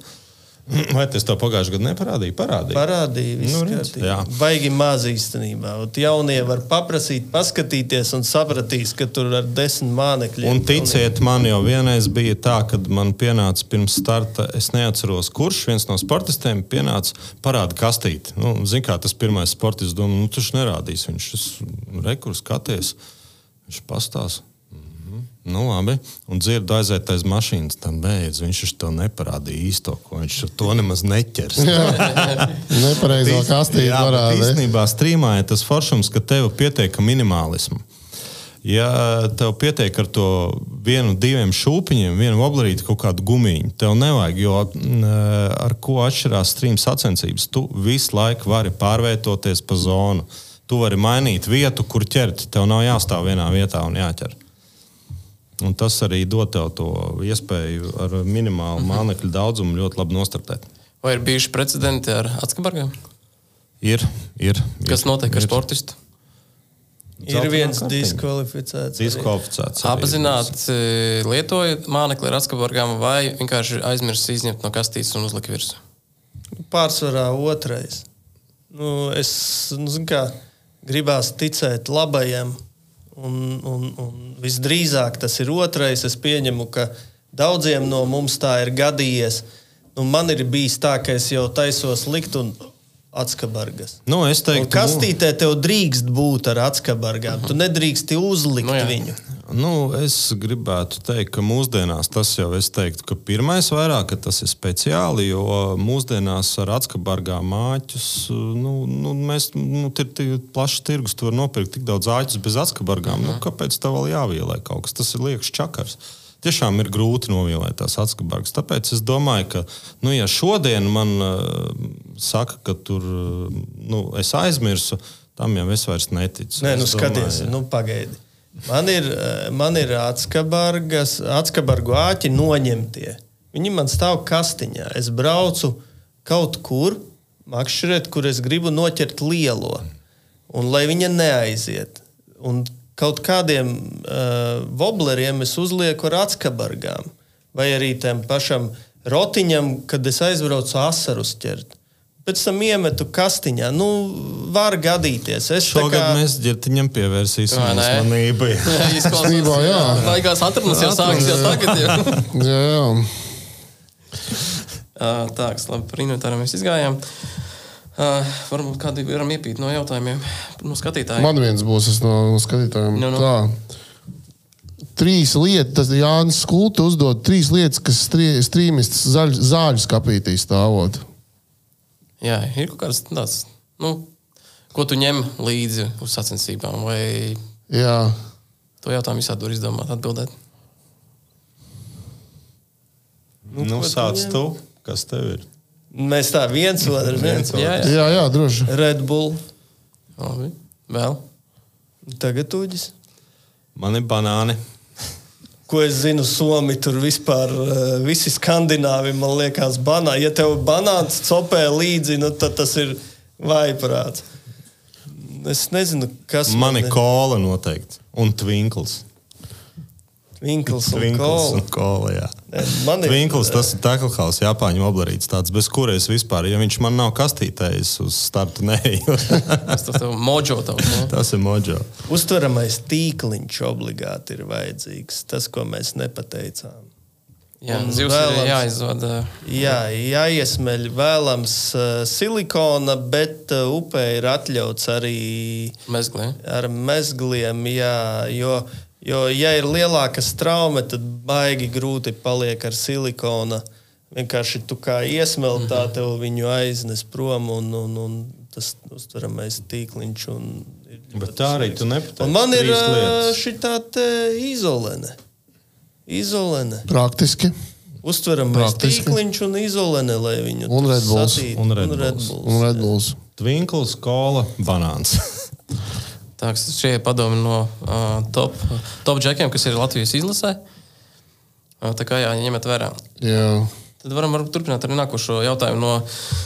Vai es tev pagājušajā gadā neparādīju? Parādīju. Parādīja, viss Nu, redz. Baigi maz īstenībā. Un Jaunie var paprasīt, paskatīties un sapratīs, ka tur ar desmit mānekļiem. Un ticiet man, jau vienreiz bija tā, kad man pienāca pirms starta, es neatceros, kurš viens no sportistiem pienāca parāda kastīti. Nu, Ziniet, kā tas pirmais sportists domā, nu, tas neradīs. Viņš ir rekurs, skaties, viņš pastāsta. Nu, labi, un dzirdu aiziet aiz mašīnas. Tam beidz. Viņš to neparādīja īsto, ko viņš to nemaz neķers. <laughs> Nepareizo kastīti parādīja. īstenībā strīmā ir tas foršums, ka tev pietiek minimālismu. Ja tev pietiek ar to vienu, diviem šūpiņiem, vienu oblerīti, kaut kādu gumiju, tev nevajag, jo ar ko atšķirās strīmas sacensības, tu visu laiku vari pārvietoties pa zonu. Tu vari mainīt vietu, kur ķert. Tev nav jāstāv vienā vietā un jāķer. Un tas arī dod tev to iespēju ar minimālu mānekļu daudzumu ļoti labi nostartēt. Vai ir bijuši precedenti ar atskabargiem? Ir, ir. Kas ir, notiek ar sportistu? Ir viens diskvalificēts. Diskvalificēts. Apzināti lietoja mānekli ar atskabargām vai vienkārši aizmirst izņemt no kastītes un uzlikt virsū? Pārsvarā otrais. Nu, es nu, kā, gribās ticēt labajam, un, un, un visdrīzāk tas ir otrais. Es pieņemu, ka daudziem no mums tā ir gadījies. Nu, man ir bijis tā, ka es jau taisos likt un atskabargas. Nu, es teiktu, kastītē tev drīkst būt ar atskabargām. Tu nedrīksti uzlikt Nu, jā. viņu. Nu, es gribētu teikt, ka mūsdienās tas jau es teiktu, ka pirmais vairāk ka tas ir speciāli, jo mūsdienās ar atskabargā māķus, nu, nu, mēs, nu, ir tik plašs tirgus, tu vari nopirkt tik daudz āķus bez atskabargām. Nu, kāpēc tev vēl jāvielē kaut kas? Tas ir liekas čakars. Tiešām ir grūti novielēt tās atskabargas. Tāpēc es domāju, ka, nu, ja šodien man uh, saka, ka tur uh, nu, es aizmirsu, tam jau es vairs neticu. Nē, nu Es skaties, domāju, nu pagaidi. Man ir, eh, man ir atskabargu āķi noņemtie. Viņi man stāv kastiņā. Es braucu kaut kur, makšķerēt, kur es gribu noķert lielo. Un lai viņa neaiziet. Un kaut kādiem uh, wobleriem es uzlieku ar atskabargām. Vai arī tam pašam rotiņam, kad es aizbraucu asarus ķert. Pēc tam iemetu kastiņā. Nu, var gadīties. Es Šogad kā... mēs ģirtiņam pievērsīsim uzmanību. jā. Īstenībā, <laughs> jā. Baigās atrunas jau sākas jau tagad. Jau. <laughs> Jā, jā. Uh, <laughs> tā, kas labi par inventāru mēs izgājām. Uh, varbūt kādu varam iepīt no jautājumiem no skatītājiem. Man viens būs no, no skatītājiem. Nu, nu. Tā. Trīs lietas, tas Jānis Skulta uzdod trīs lietas, kas strīmists zaļ, zāļu skapītī stāvot. Jā, ir kaut kāds tāds, nu, ko tu ņem līdzi uz sacensībām, vai Jā, to jautājumu visādi var izdomāt, atbildēt. Nu, sāc tu, kas tev ir? Mēs tā viens otru Viens zinām. Jā, jā. jā, jā droši. Red Bull. Labi. Vēl. Tagad uģis. Man ir banāni. Ko es zinu, Somija tur vispār, eh, visi skandināvi, man liekas, banāni. Ja tev banāns copē līdzi, nu, tad tas ir vaiprāts. Es nezinu, kas Man ir ir kola noteikti. Un twinkls. Vinkls un kola. un kola, Man ir Twinkls, tas ir taklhaus, Japāņu oblarīts, tāds, bez kura es vispār, ja viņš man nav kastītējis uz startu, neeju. <laughs> Tas tev mojo tavs. Ne? tas ir mojo. uztveramais tīkliņš obligāti ir vajadzīgs. Tas, ko mēs nepateicām. Jā, zivs vēlams- ir jāizvada. Jā, jāiesmeļ vēlams uh, silikona, bet uh, upē ir atļauts arī Mezglē. ar mezgliem. Jā, jo, Jo, ja ir lielāka straume, tad baigi grūti paliek ar silikona. Vienkārši tu kā iesmeltā, tev viņu aiznes prom, un, un, un tas uztveramais tīkliņš. un ir Bet tā arī tu nepateici. Un man ir šī tā izolēne. Izolēne. Praktiski. Uztveramais Praktiski. tīkliņš un izolēne, lai viņu Un Red Bulls. satītu. Un Red Un Red Bulls. Bulls. Un Red Bulls. Twinkls, kola, banāns. <laughs> Tā šie padomi no uh, top, top džekiem, kas ir Latvijas izlasē. Uh, tā kā jā, ņemiet vērā. Jā. Tad varam varbūt turpināt arī nākošo jautājumu no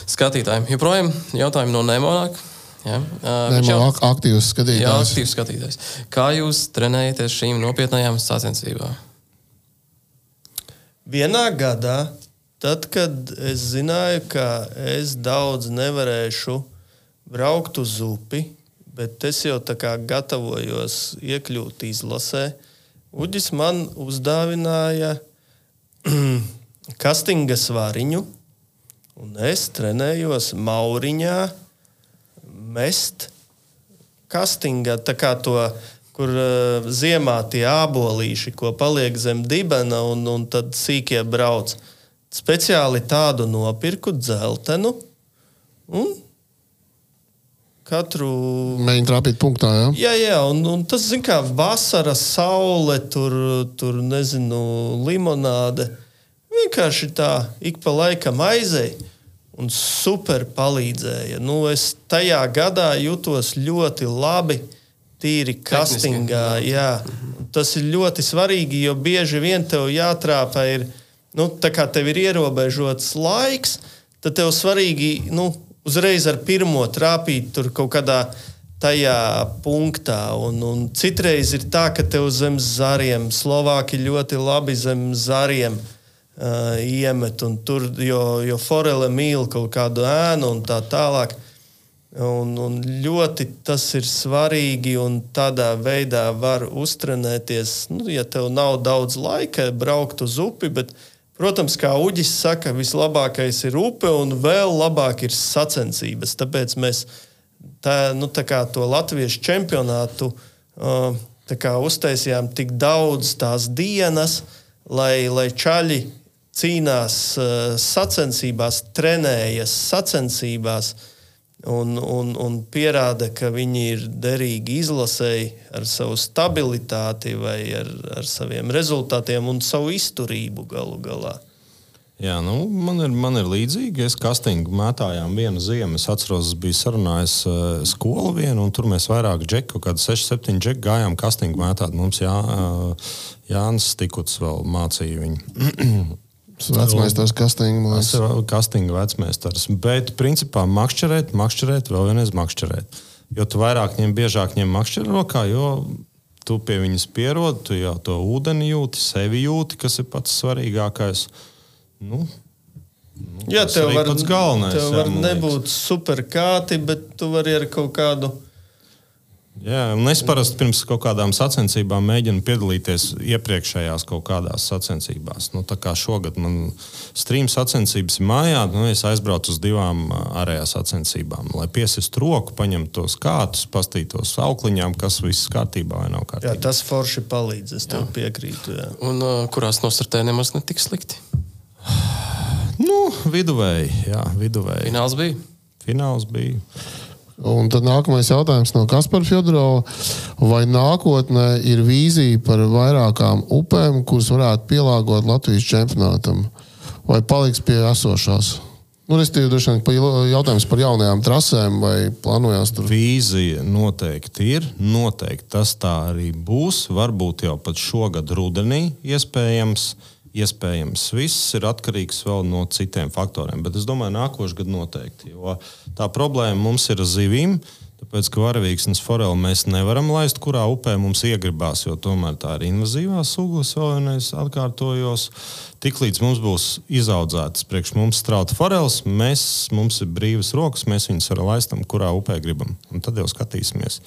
skatītājiem. Joprojām jautājumi no Nemonāk. Ja? Uh, Nē, jau- aktīvs Jā, skatītājs. aktīvs skatītājs. Kā jūs trenējaties šīm nopietnējām sacensībām? Vienā gadā, tad, kad es zināju, ka es daudz nevarēšu braukt uz upi, bet es jau tā kā gatavojos iekļūt izlasē, Uģis man uzdāvināja <clears throat> kastinga svariņu, un es trenējos Mauriņā mest kastingā, tā kā to, kur uh, ziemā tie ābolīši, ko paliek zem dibena, un, un tad sīkie brauc. Speciāli tādu nopirku dzeltenu, un katru Mēģināt trāpīt punktā. Jā. Jā, jā, un, un tas, zin kā, vasara, saule, tur, tur nezinu, limonāde. Vienkārši tā, ik pa laikam aizēja un super palīdzēja. Nu, es tajā gadā jutos ļoti labi, tīri kastingā. Jā. Tas ir ļoti svarīgi, jo bieži vien tev jātrāpa ir, nu, tā kā tev ir ierobežots laiks, tad tev svarīgi, nu, uzreiz ar pirmo trāpīt tur kaut kādā tajā punktā. Un, un citreiz ir tā, ka tev zem zariem, Slovāki ļoti labi zem zariem uh, iemet, un tur, jo, jo forele mīl kaut kādu ēnu un tā tālāk. Un, un ļoti tas ir svarīgi, un tādā veidā var uztrenēties. Nu, ja tev nav daudz laika braukt uz upi, bet, protams, kā Uģis saka, vislabākais ir upe, un vēl labāk ir sacensības. Tāpēc mēs tā, nu, tā kā to latviešu čempionātu uh, kā uztaisījām tik daudz tās dienas, lai, lai čaļi cīnās uh, sacensībās, trenējas sacensībās un, un, un pierāda, ka viņi ir derīgi izlasēji ar savu stabilitāti vai ar, ar saviem rezultātiem un savu izturību galu galā. Jā, nu, man, ir, man ir līdzīgi. Es kastingu mētājām vienu ziemu. Es atceros, es biju sarunājis uh, skolu vienu, un tur mēs vairāk džeku, kaut kādu 6, 7 džeku gājām kastingu mētāt. Mums jā, uh, Jānis Stikuts vēl mācīja viņu. <clears throat> Liekas. ir kastinga vecmēstars. Bet, principā, makšķerēt, makšķerēt, vēl vienreiz makšķerēt. Jo tu vairāk ņem, biežāk ņem makšķeru rokā, jo tu pie viņas pierodi, tu jau to ūdeni jūti, sevi jūti, kas ir pats svarīgākais. Nu, Jā, tas tev var, pats galvenais, tev jā, var man nebūt super kāti, bet tu vari ar kaut kādu. Jā, un es parasti pirms kaut kādām sacensībām mēģinu piedalīties iepriekšējās kaut kādās sacensībās. Nu, tā kā šogad man strīms sacensības ir mājā, nu, es aizbraucu uz divām ārējās sacensībām, lai piesistu roku, paņemtu tos kātus, pastītos aukliņām, kas viss kārtībā vai nav Jā, kārtībā. tas forši palīdz. Es tev piekrītu. Jā. Un uh, kurās nostartē nemaz netik slikti? Nu, viduvēji, jā, viduvēji. Fināls bija. Fināls bija. Un tad nākamais jautājums no Kaspara Fjodorova. Vai nākotnē ir vīzija par vairākām upēm, kuras varētu pielāgot Latvijas čempionātam? Vai paliks pie esošās? Nu, Restīvi, droši vien pa jautājums par jaunajām trasēm vai plānojās tur. Vīzija noteikti ir. Noteikti tas tā arī būs. Varbūt jau pat šogad rudenī iespējams. Iespējams, viss ir atkarīgs vēl no citiem faktoriem, bet es domāju, nākošais gads noteikti. Jo tā problēma mums ir ar zivīm, tāpēc, ka varavīksnes foreli mēs nevaram laist, kurā upē mums iegribās, jo tomēr tā ir invazīvā suga. Es vēl vienreiz atkārtojos. Tiklīdz mums būs izaudzētas priekš mums strauta foreles, mēs, mums ir brīvas rokas, mēs viņus varam laistam, kurā upē gribam. Un tad jau skatīsimies.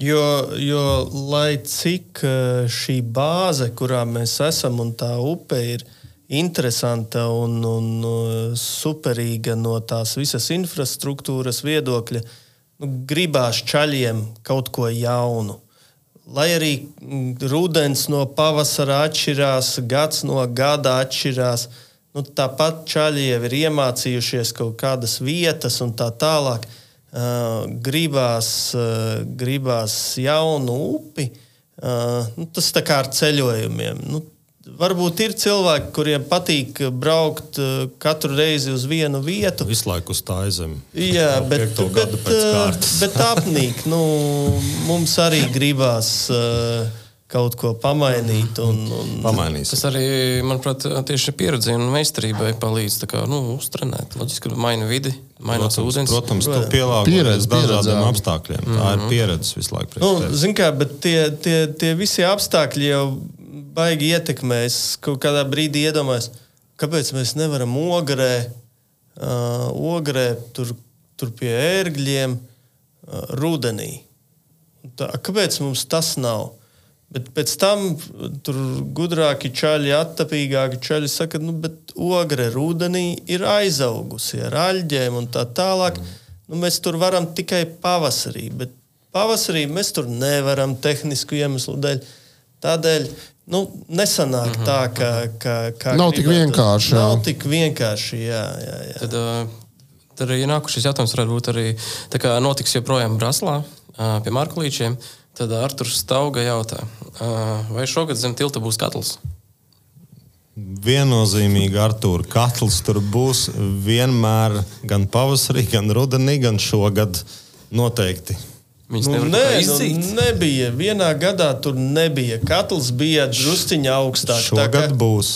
Jo, jo lai cik eh, šī bāze, kurā mēs esam, un tā upe ir interesanta un, un eh, superīga no tās visas infrastruktūras viedokļa, nu, gribās čaļiem kaut ko jaunu. lai arī mm, rudens no pavasara atšķirās, gads no gada atšķirās, nu, tāpat čaļi jau ir iemācījušies kaut kādas vietas un tā tālāk. Uh, gribās, uh, gribās jaunu upi. Uh, nu, tas tā kā ar ceļojumiem. Nu, varbūt ir cilvēki, kuriem patīk braukt katru reizi uz vienu vietu. Visu laiku uz tā aizem. Jā, bet, bet, kārtas. bet apnīk. Nu, mums arī gribās uh, kaut ko pamainīt. Un, un, Pamainīs. Tas arī, manuprāt, tieši pieredzē un meistarībai palīdz kā, nu, uztrenēt. Loģiski, ka maina vidi, mainās Protams, ūdens. protams tu pielāgojies dažādiem apstākļiem. Tā ir pieredze visu laiku. Nu. Ziniet, kā, bet tie, tie, tie visi apstākļi jau baigi ietekmē. Es kaut kādā brīdī iedomājos, kāpēc mēs nevaram ogrē, uh, ogrē tur, tur pie ērgļiem uh, rudenī. Tā, kāpēc mums tas nav? Bet pēc tam tur gudrāki čaļi, attapīgāki čaļi saka, nu, bet ogre rudenī ir aizaugusi ar aļģēm un tā tālāk. Nu, mēs tur varam tikai pavasarī, bet pavasarī mēs tur nevaram tehnisku iemeslu dēļ. Tādēļ nu, nesanāk tā, ka, ka, kā Nav tik gribētu. vienkārši, jā. Nav tik vienkārši, jā, jā, jā. Tad, uh, tad arī nākošais jautājums varētu būt arī, tā kā notiks joprojām Braslā uh, pie Marklīčiem, tad Arturs Stauga jautā, vai šogad zem tilta būs katls? Viennozīmīgi ar to katls tur būs vienmēr gan pavasarī, gan rudenī, gan šogad noteikti. Viņus Nu, nevar nē, nu, nebija. Vienā gadā tur nebija. Katls bija drusciņā augstāk. tā Šogad ka- būs.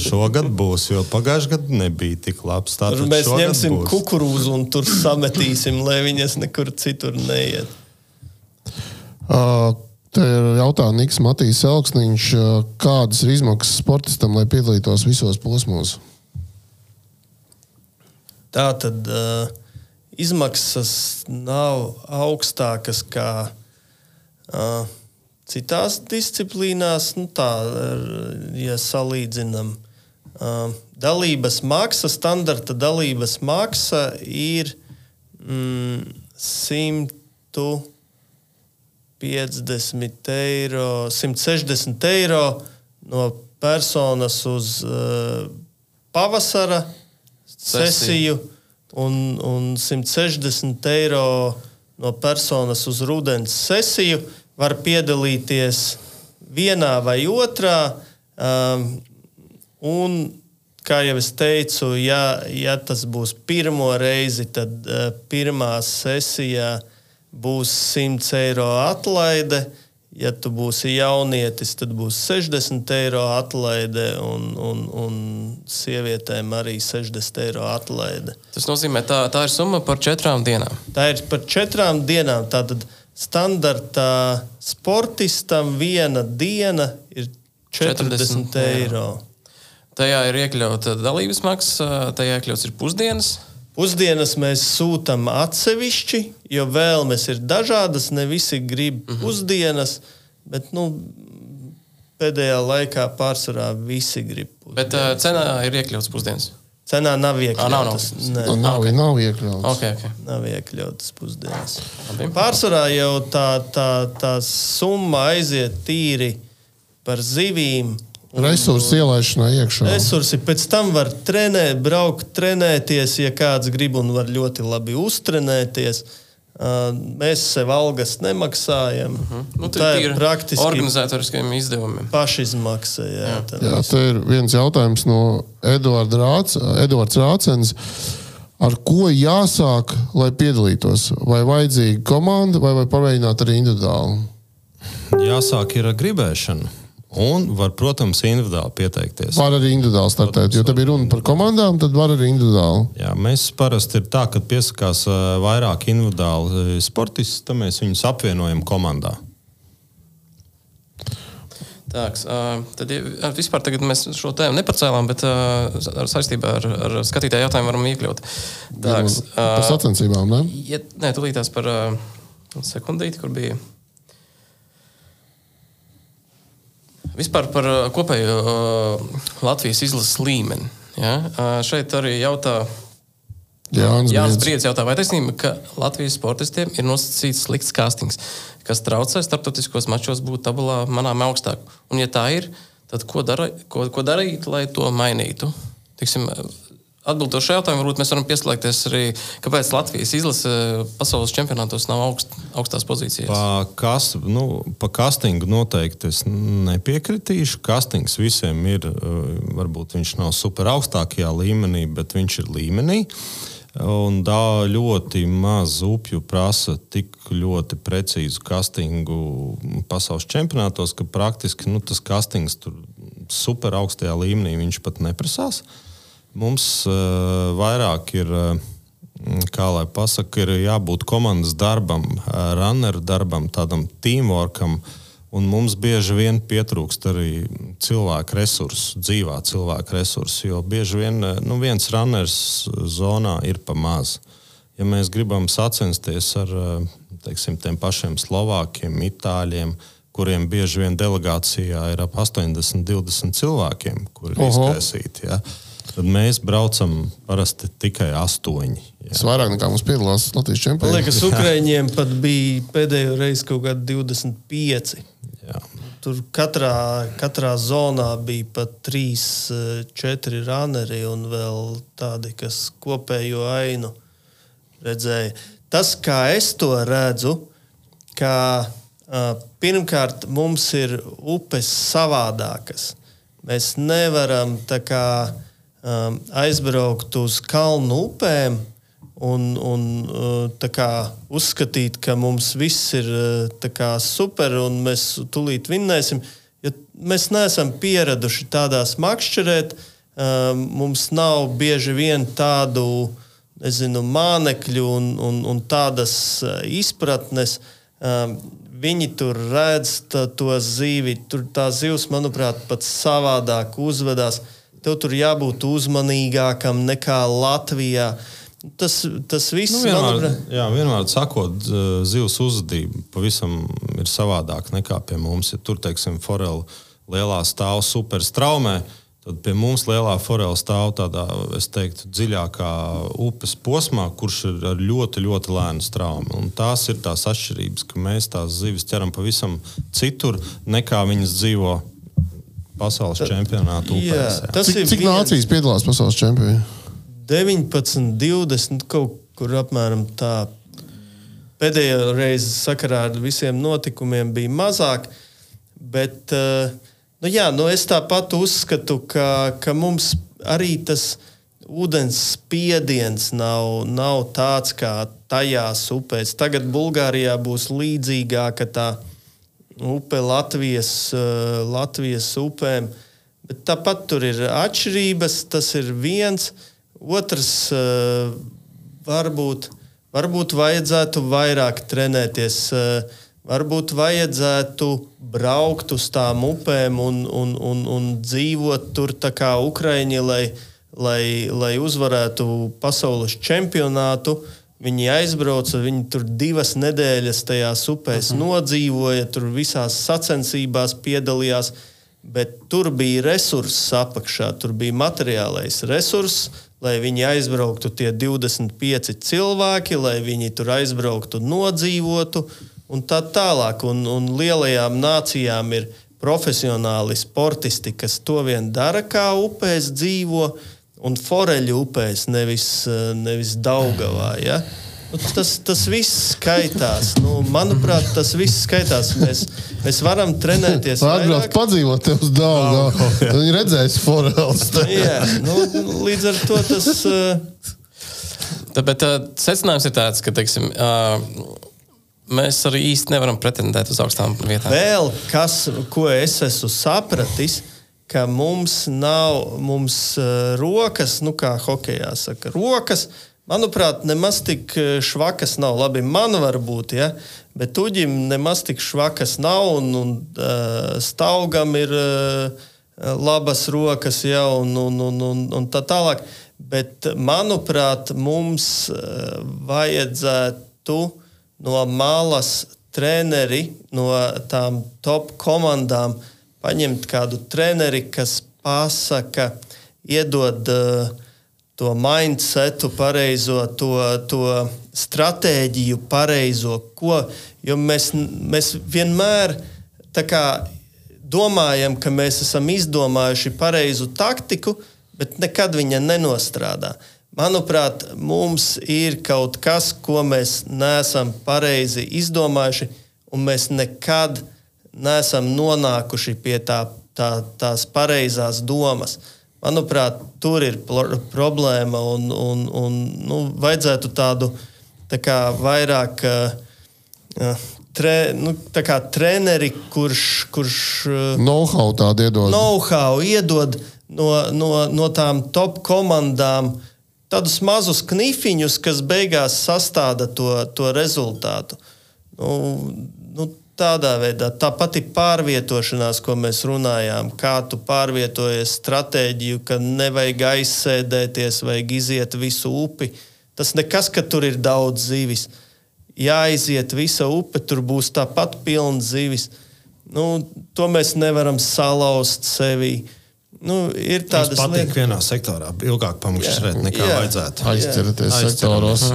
Šogad būs, jo pagājušajā gadā nebija tik labs. Tur Tātad mēs ņemsim būs. kukurūzu un tur sametīsim, lai viņas nekur citur neiet. Uh, Te ir jautājums Niks Matīs Elksniņš, uh, kādas ir izmaksas sportistam, lai piedalītos visos posmos? Tā tad uh, izmaksas nav augstākas kā uh, citās disciplīnās. Nu, tā, ja salīdzinām, uh, dalības maksa, standarta dalības maksa ir mm, 150 eiro, 160 eiro no personas uz uh, pavasara sesiju un, un 160 eiro no personas uz rudens sesiju. Var piedalīties vienā vai otrā. Um, un, kā jau es teicu, ja, ja tas būs pirmo reizi, tad uh, pirmā sesijā būs 100 eiro atlaide. Ja tu būsi jaunietis, tad būs 60 eiro atlaide, un, un, un sievietēm arī 60 eiro atlaide. Tas nozīmē, tā, tā ir summa par četrām dienām. Tā ir par četrām dienām. Tātad standartā sportistam viena diena ir 40, 40 40 eiro. Tajā ir iekļauta dalības maksa, tajā iekļauts ir pusdienas. Pusdienas mēs sūtām atsevišķi, jo vēlmes ir dažādas. Ne visi grib Mhm. pusdienas, bet nu, pēdējā laikā pārsvarā visi grib. Pusdienas. Bet uh, cenā ir iekļauts pusdienas. Cenā nav Ā, nav, nav. iekļautas. Nē, Nu, Nav, okay. nav iekļauts. Okay, okay. nav iekļautas pusdienas. Labi. Pārsvarā jau tā, tā, tā summa aiziet tīri par zivīm. Resursu ielaišanā iekšā. Resursi pēc tam var trenēt, braukt, trenēties, ja kāds grib un var ļoti labi uztrenēties. Uh, Mēs sev algas nemaksājam. Uh -huh. Nu, tā ir praktiski organizatoriskiem izdevumiem. pašizmaksa. Jā, Jā. jā. Jā, te ir viens jautājums no Eduarda Rāc, Eduards Rācens. Ar ko jāsāk, lai piedalītos? Vai vajadzīga komanda, vai, vai pamēģināt arī individuāli? Jāsāk ir ar gribēšanu. Un var, protams, individuāli pieteikties. Var arī individuāli startēt, jo te bija runa par komandām, tad var arī individuāli. Jā, mēs parasti ir tā, ka piesakās ā, vairāk individuāli ā, sportisti, tad mēs viņus apvienojam komandā. Tāks, uh, tad ja, vispār tagad mēs šo tēmu nepacēlām, bet ar saistībā ar, ar skatītāju jautājumu varam iekļaut. Tāks, Par sacensībām, ne? ja, nē, tūlītās par sekundīti, kur bija. Vispār par uh, kopējo uh, Latvijas izlases līmeni. Ja? Uh, šeit arī jautā Jānis Jānis. Briedis jautā, vai taisnība, ka Latvijas sportistiem ir nosacīts slikts castings, kas traucē starptautiskos mačos būt tabulā manām augstāk? Un, ja tā ir, tad ko, dara, ko, ko darīt, lai to mainītu? Tiksim, Atbildot šo jautājumu, varbūt mēs varam pieslēgties arī, kāpēc Latvijas izlase pasaules čempionātos nav augst, augstās pozīcijās. Pa, kas, nu, pa castingu noteikti es nepiekritīšu. Castings visiem ir, uh, varbūt viņš nav super augstākajā līmenī, bet viņš ir līmenī. Un tā ļoti maz upju prasa tik ļoti precīzu castingu pasaules čempionātos, ka praktiski nu, tas castings tur super augstajā līmenī viņš pat neprasās. Mums uh, vairāk ir. Uh, kā lai pasakā, ir jābūt komandas darbam, runneru darbam, tādam teamworkam. Un mums bieži vien pietrūkst arī cilvēku resursu, dzīvā cilvēka resursu. Jo bieži vien nu, viens runners zonā ir pa maz. Ja mēs gribam sacensties ar teiksim, tiem pašiem Slovākiem, Itāļiem, kuriem bieži vien delegācijā ir ap 80, 20 cilvēkiem, kuri ir izkaisīti. Ja? Tad mēs braucam parasti tikai astoņi. Tas vairāk nekā mums piedalās Latvijas Man čempionātā. liekas, <laughs> Ukrāņiem pat bija pēdējo reizi kaut kādi 25. Jā. Tur katrā, katrā zonā bija pat 3, 4 runneri un vēl tādi, kas kopējo ainu redzēja. Tas, kā es to redzu, ka uh, pirmkārt mums ir upes savādākas. Mēs nevaram tā kā, um, aizbraukt uz kalnu upēm un, un uh, kā, uzskatīt, ka mums viss ir uh, kā, super un mēs tūlīt vinnēsim. Jo mēs neesam pieraduši tādās makšķerēt, um, mums nav bieži vien tādu nezinu, mānekļu un, un, un tādas uh, izpratnes. Um, viņi tur redz tā, to zīvi, tur tā zivs, manuprāt, pat savādāk uzvedās. Tev tur jābūt uzmanīgākam nekā Latvijā. Tas, tas viss, Nu, vienmēr, manuprāt, jā, vienmēr sakot, z- zivs uzvedība pavisam ir savādāka nekā pie mums. Ja tur, teiksim, forela lielā stāv super straumē, tad pie mums lielā forela stāv tādā, es teiktu, dziļākā upes posmā, kurš ir ar ļoti, ļoti lēnu straumu. Un tās ir tās atšķirības, ka mēs tās zivis ķeram pavisam citur, nekā viņas dzīvo pasaules čempionāta jā, upēs. tas Cik, ir cik nācijas piedalās pasaules čempionātā? 19, 20, kaut kur apmēram tā. Pēdējā reize sakarā ar visiem notikumiem bija mazāk, bet eh, nu jā, nu es tāpat uzskatu, ka, ka mums arī tas ūdens spiediens nav, nav tāds kā tajās upēs. Tagad Bulgārijā būs līdzīgāka tā upe Latvijas, eh, Latvijas upēm. Bet tāpat tur ir atšķirības. Tas ir viens. Otrs, eh, varbūt, varbūt vajadzētu vairāk trenēties. eh, Varbūt vajadzētu braukt uz tām upēm un, un, un, un dzīvot tur kā Ukraiņi, lai, lai, lai uzvarētu pasaules čempionātu. Viņi aizbrauca, viņi tur divas nedēļas tajās upēs uh -huh. nodzīvoja, tur visās sacensībās piedalījās. Bet tur bija resurss apakšā, tur bija materiālais resurss, lai viņi aizbrauktu tie 25 cilvēki, lai viņi tur aizbrauktu, nodzīvotu un tā tālāk. Un, un lielajām nācijām ir profesionāli sportisti, kas to vien dara, kā upēs dzīvo, un foreļu upēs, nevis, eh, nevis Daugavā. Ja? Nu, tas, tas viss skaitās. Nu, manuprāt, tas viss skaitās. Mēs, mēs varam trenēties. Atbrauc vairāk. padzīvot tev uz dārgu. Viņi redzēs forels. <laughs> Jā, nu, līdz ar to tas. Uh, Tāpēc uh, secinājums ir tāds, ka teiksim, uh, mēs arī īsti nevaram pretendēt uz augstām vietām. vēl kas, ko es esmu sapratis, ka mums nav mums, uh, rokas, nu kā hokeja saka, rokas. Manuprāt, nemaz tik uh, švakas nav. Labi, man var būt, ja? bet uģim nemaz tik švakas nav. Un, un uh, staugam ir uh, labas rokas, ja? un, un, un, un, un tā tālāk. Bet, manuprāt, mums uh, vajadzētu no malas treneri, no tām top komandām paņemt kādu treneri, kas pasaka, iedod uh, to mindsetu, pareizo, to, to stratēģiju, pareizo, ko. Jo mēs, mēs vienmēr kā domājam, ka mēs esam izdomājuši pareizu taktiku, bet nekad viņa nenostrādā. Manuprāt, mums ir kaut kas, ko mēs neesam pareizi izdomājuši, un mēs nekad neesam nonākuši pie tā, tā, tās pareizās domas. Manuprāt, tur ir problēma un, un, un nu, vajadzētu tādu tā kā, vairāk uh, tre, nu, kā treneri, kurš. kurš know-how tādu iedod. Know-how iedod no, no, no tām top komandām tādus mazus knifiņus, kas beigās sastāda to, to rezultātu. Nu, nu, tādā veidā. Tā pati pārvietošanās, ko mēs runājām, kā tu pārvietojies stratēģiju, ka nevajag aizsēdēties, vajag iziet visu upi. Tas nekas, ka tur ir daudz zivis. Jāiziet visa upe, tur būs tāpat pilna zivis. Nu, to mēs nevaram salauzt sevi. Nu, ir tādas lietas, kas patīk vienā sektorā, ilgāk pamukšķēt nekā jā, vajadzētu. Aizķerties sektoros.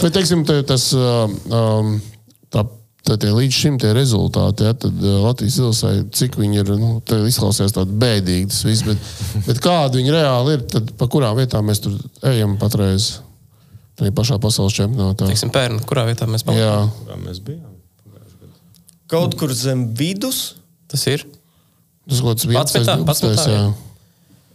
Bet, teiksim, te, tas, um, tā Tad līdz šim tie rezultāti, ja, tad uh, Latvijas izlasē, cik viņi ir, nu, izklausās tādi bēdīgi, tas viss, bet, <laughs> bet kādi viņi reāli ir, tad pa kurām vietām mēs tur ejam patreiz? Tā ir pašā pasaules čempionātā. Teiksim, pērn, kurā vietā mēs palikām? Jā. Kurā mēs bijām? Kaut kur zem vidus. Tas ir. Tas kaut kāds 11. 12. Jā.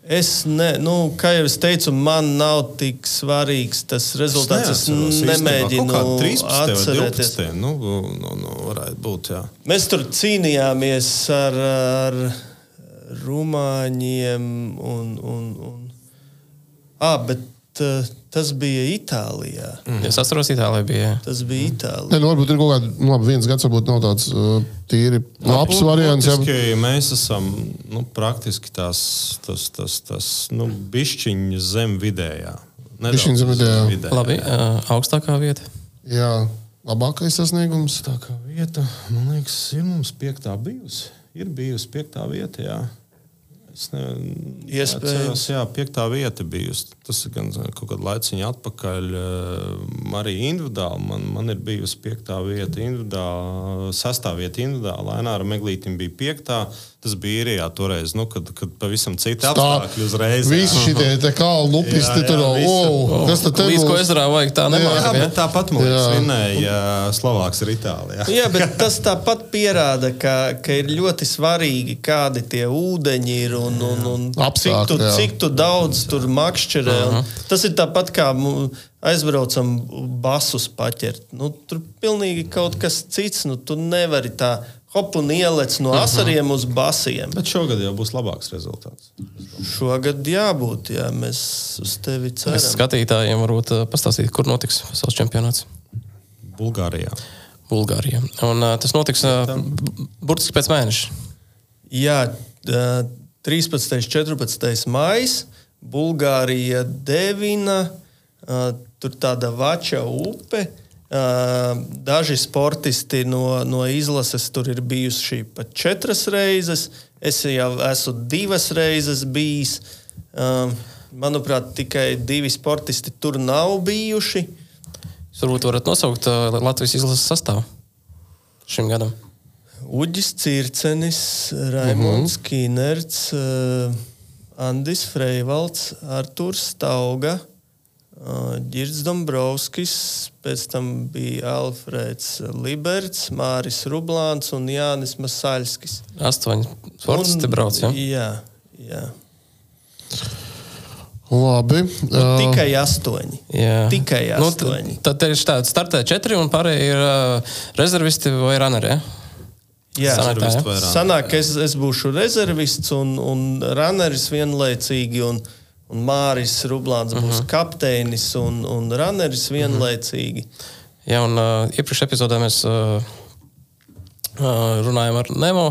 Es, ne, nu, kā jau es teicu, man nav tik svarīgs tas rezultāts. Es, es nemēģinu atcerēties. 12, nu, nu, nu, varētu būt, jā. Mēs tur cīnījāmies ar, ar rumāņiem un, un, un... Ah, bet uh, Tas bija Itālijā. Mm. Es atceros, Itālijā bija. Tas bija Itālijā. Ne, nu, varbūt ir kaut kāds, nu, labi, viens gads, varbūt nav tāds uh, tīri labs variants. Jā, mēs esam nu, praktiski tās, tas, tas, tas nu, bišķiņa zem vidējā. Bišķiņa zem vidējā. vidējā. Labi, uh, augstākā vieta. Jā, labākais sasniegums. Tā kā vieta, man liekas, ir mums piektā bijusi. Ir bijusi piektā vieta, jā. Es Iespējams. Jā, piektā vieta bijusi. Tas ir gan kaut kāda laiciņa atpakaļ. Eh, arī individuāli man, man ir bijusi piektā vieta, individuāli, sestā vieta individuāli. Laināra Meglītam bija piektā. Tas bija īrijā toreiz, nu, kad, kad pavisam citi apstākļi uzreiz. Visi šie kalnu upisti tur jau wow, kas tad Līdz ko ezerā vajag tā nemākt. Jā, bet tāpat mums svinēja Slovāks ir Itālijā. jā, bet <laughs> tas tāpat pierāda, ka, ka ir ļoti svarīgi, kādi tie ūdeņi ir un, un, un Apsāk, cik, tu, jā. cik tu daudz tur makšķerē. Uh -huh. Tas ir tāpat kā aizbraucam basus paķert. Nu, tur pilnīgi kaut kas cits. Nu, tu nevari tā hop un ielec no mhm. asariem uh -huh. uz basiem. Bet šogad jau būs labāks rezultāts. Šogad jābūt, jā, mēs uz tevi ceram. Es skatītājiem varbūt uh, pastāstīt, kur notiks pasaules čempionāts. Bulgārijā. Bulgārijā. Un, uh, tas notiks uh, burtiski pēc mēneša. Jā, uh, 13. un 14. maija. Bulgārija devina, uh, tur tāda vača upe. Uh, Daži sportisti no, no izlases tur ir bijuši pat četras reizes. Es jau esmu divas reizes bijis. Manuprāt, tikai divi sportisti tur nav bijuši. Jūs varbūt varat nosaukt Latvijas izlases sastāvu šim gadam. Uģis Circenis, Raimons mm -hmm. Kinerts, Andis Freivalds, Artūrs Stauga, Girds Dombrovskis, pēc tam bija Alfrēds Liberts, Māris Rublāns un Jānis Masaļskis. Astoņi sportisti brauc, ja? Jā, jā. Labi. Nu, uh, tikai astoņi. Jā. Tikai astoņi. Nu, tad ir tādi startē četri un pārējie ir uh, rezervisti vai runeri. Ja? Jā, Sanāk, tā, ja? Sanāk, es, es būšu rezervists un, un runneris vienlaicīgi. Un, uh, un Māris Rublāns būs uh mhm. -huh. kapteinis un, un runneris mhm. vienlaicīgi. Uh -huh. Jā, un uh, iepriekšējā epizodē mēs uh, uh, runājām ar Nemo.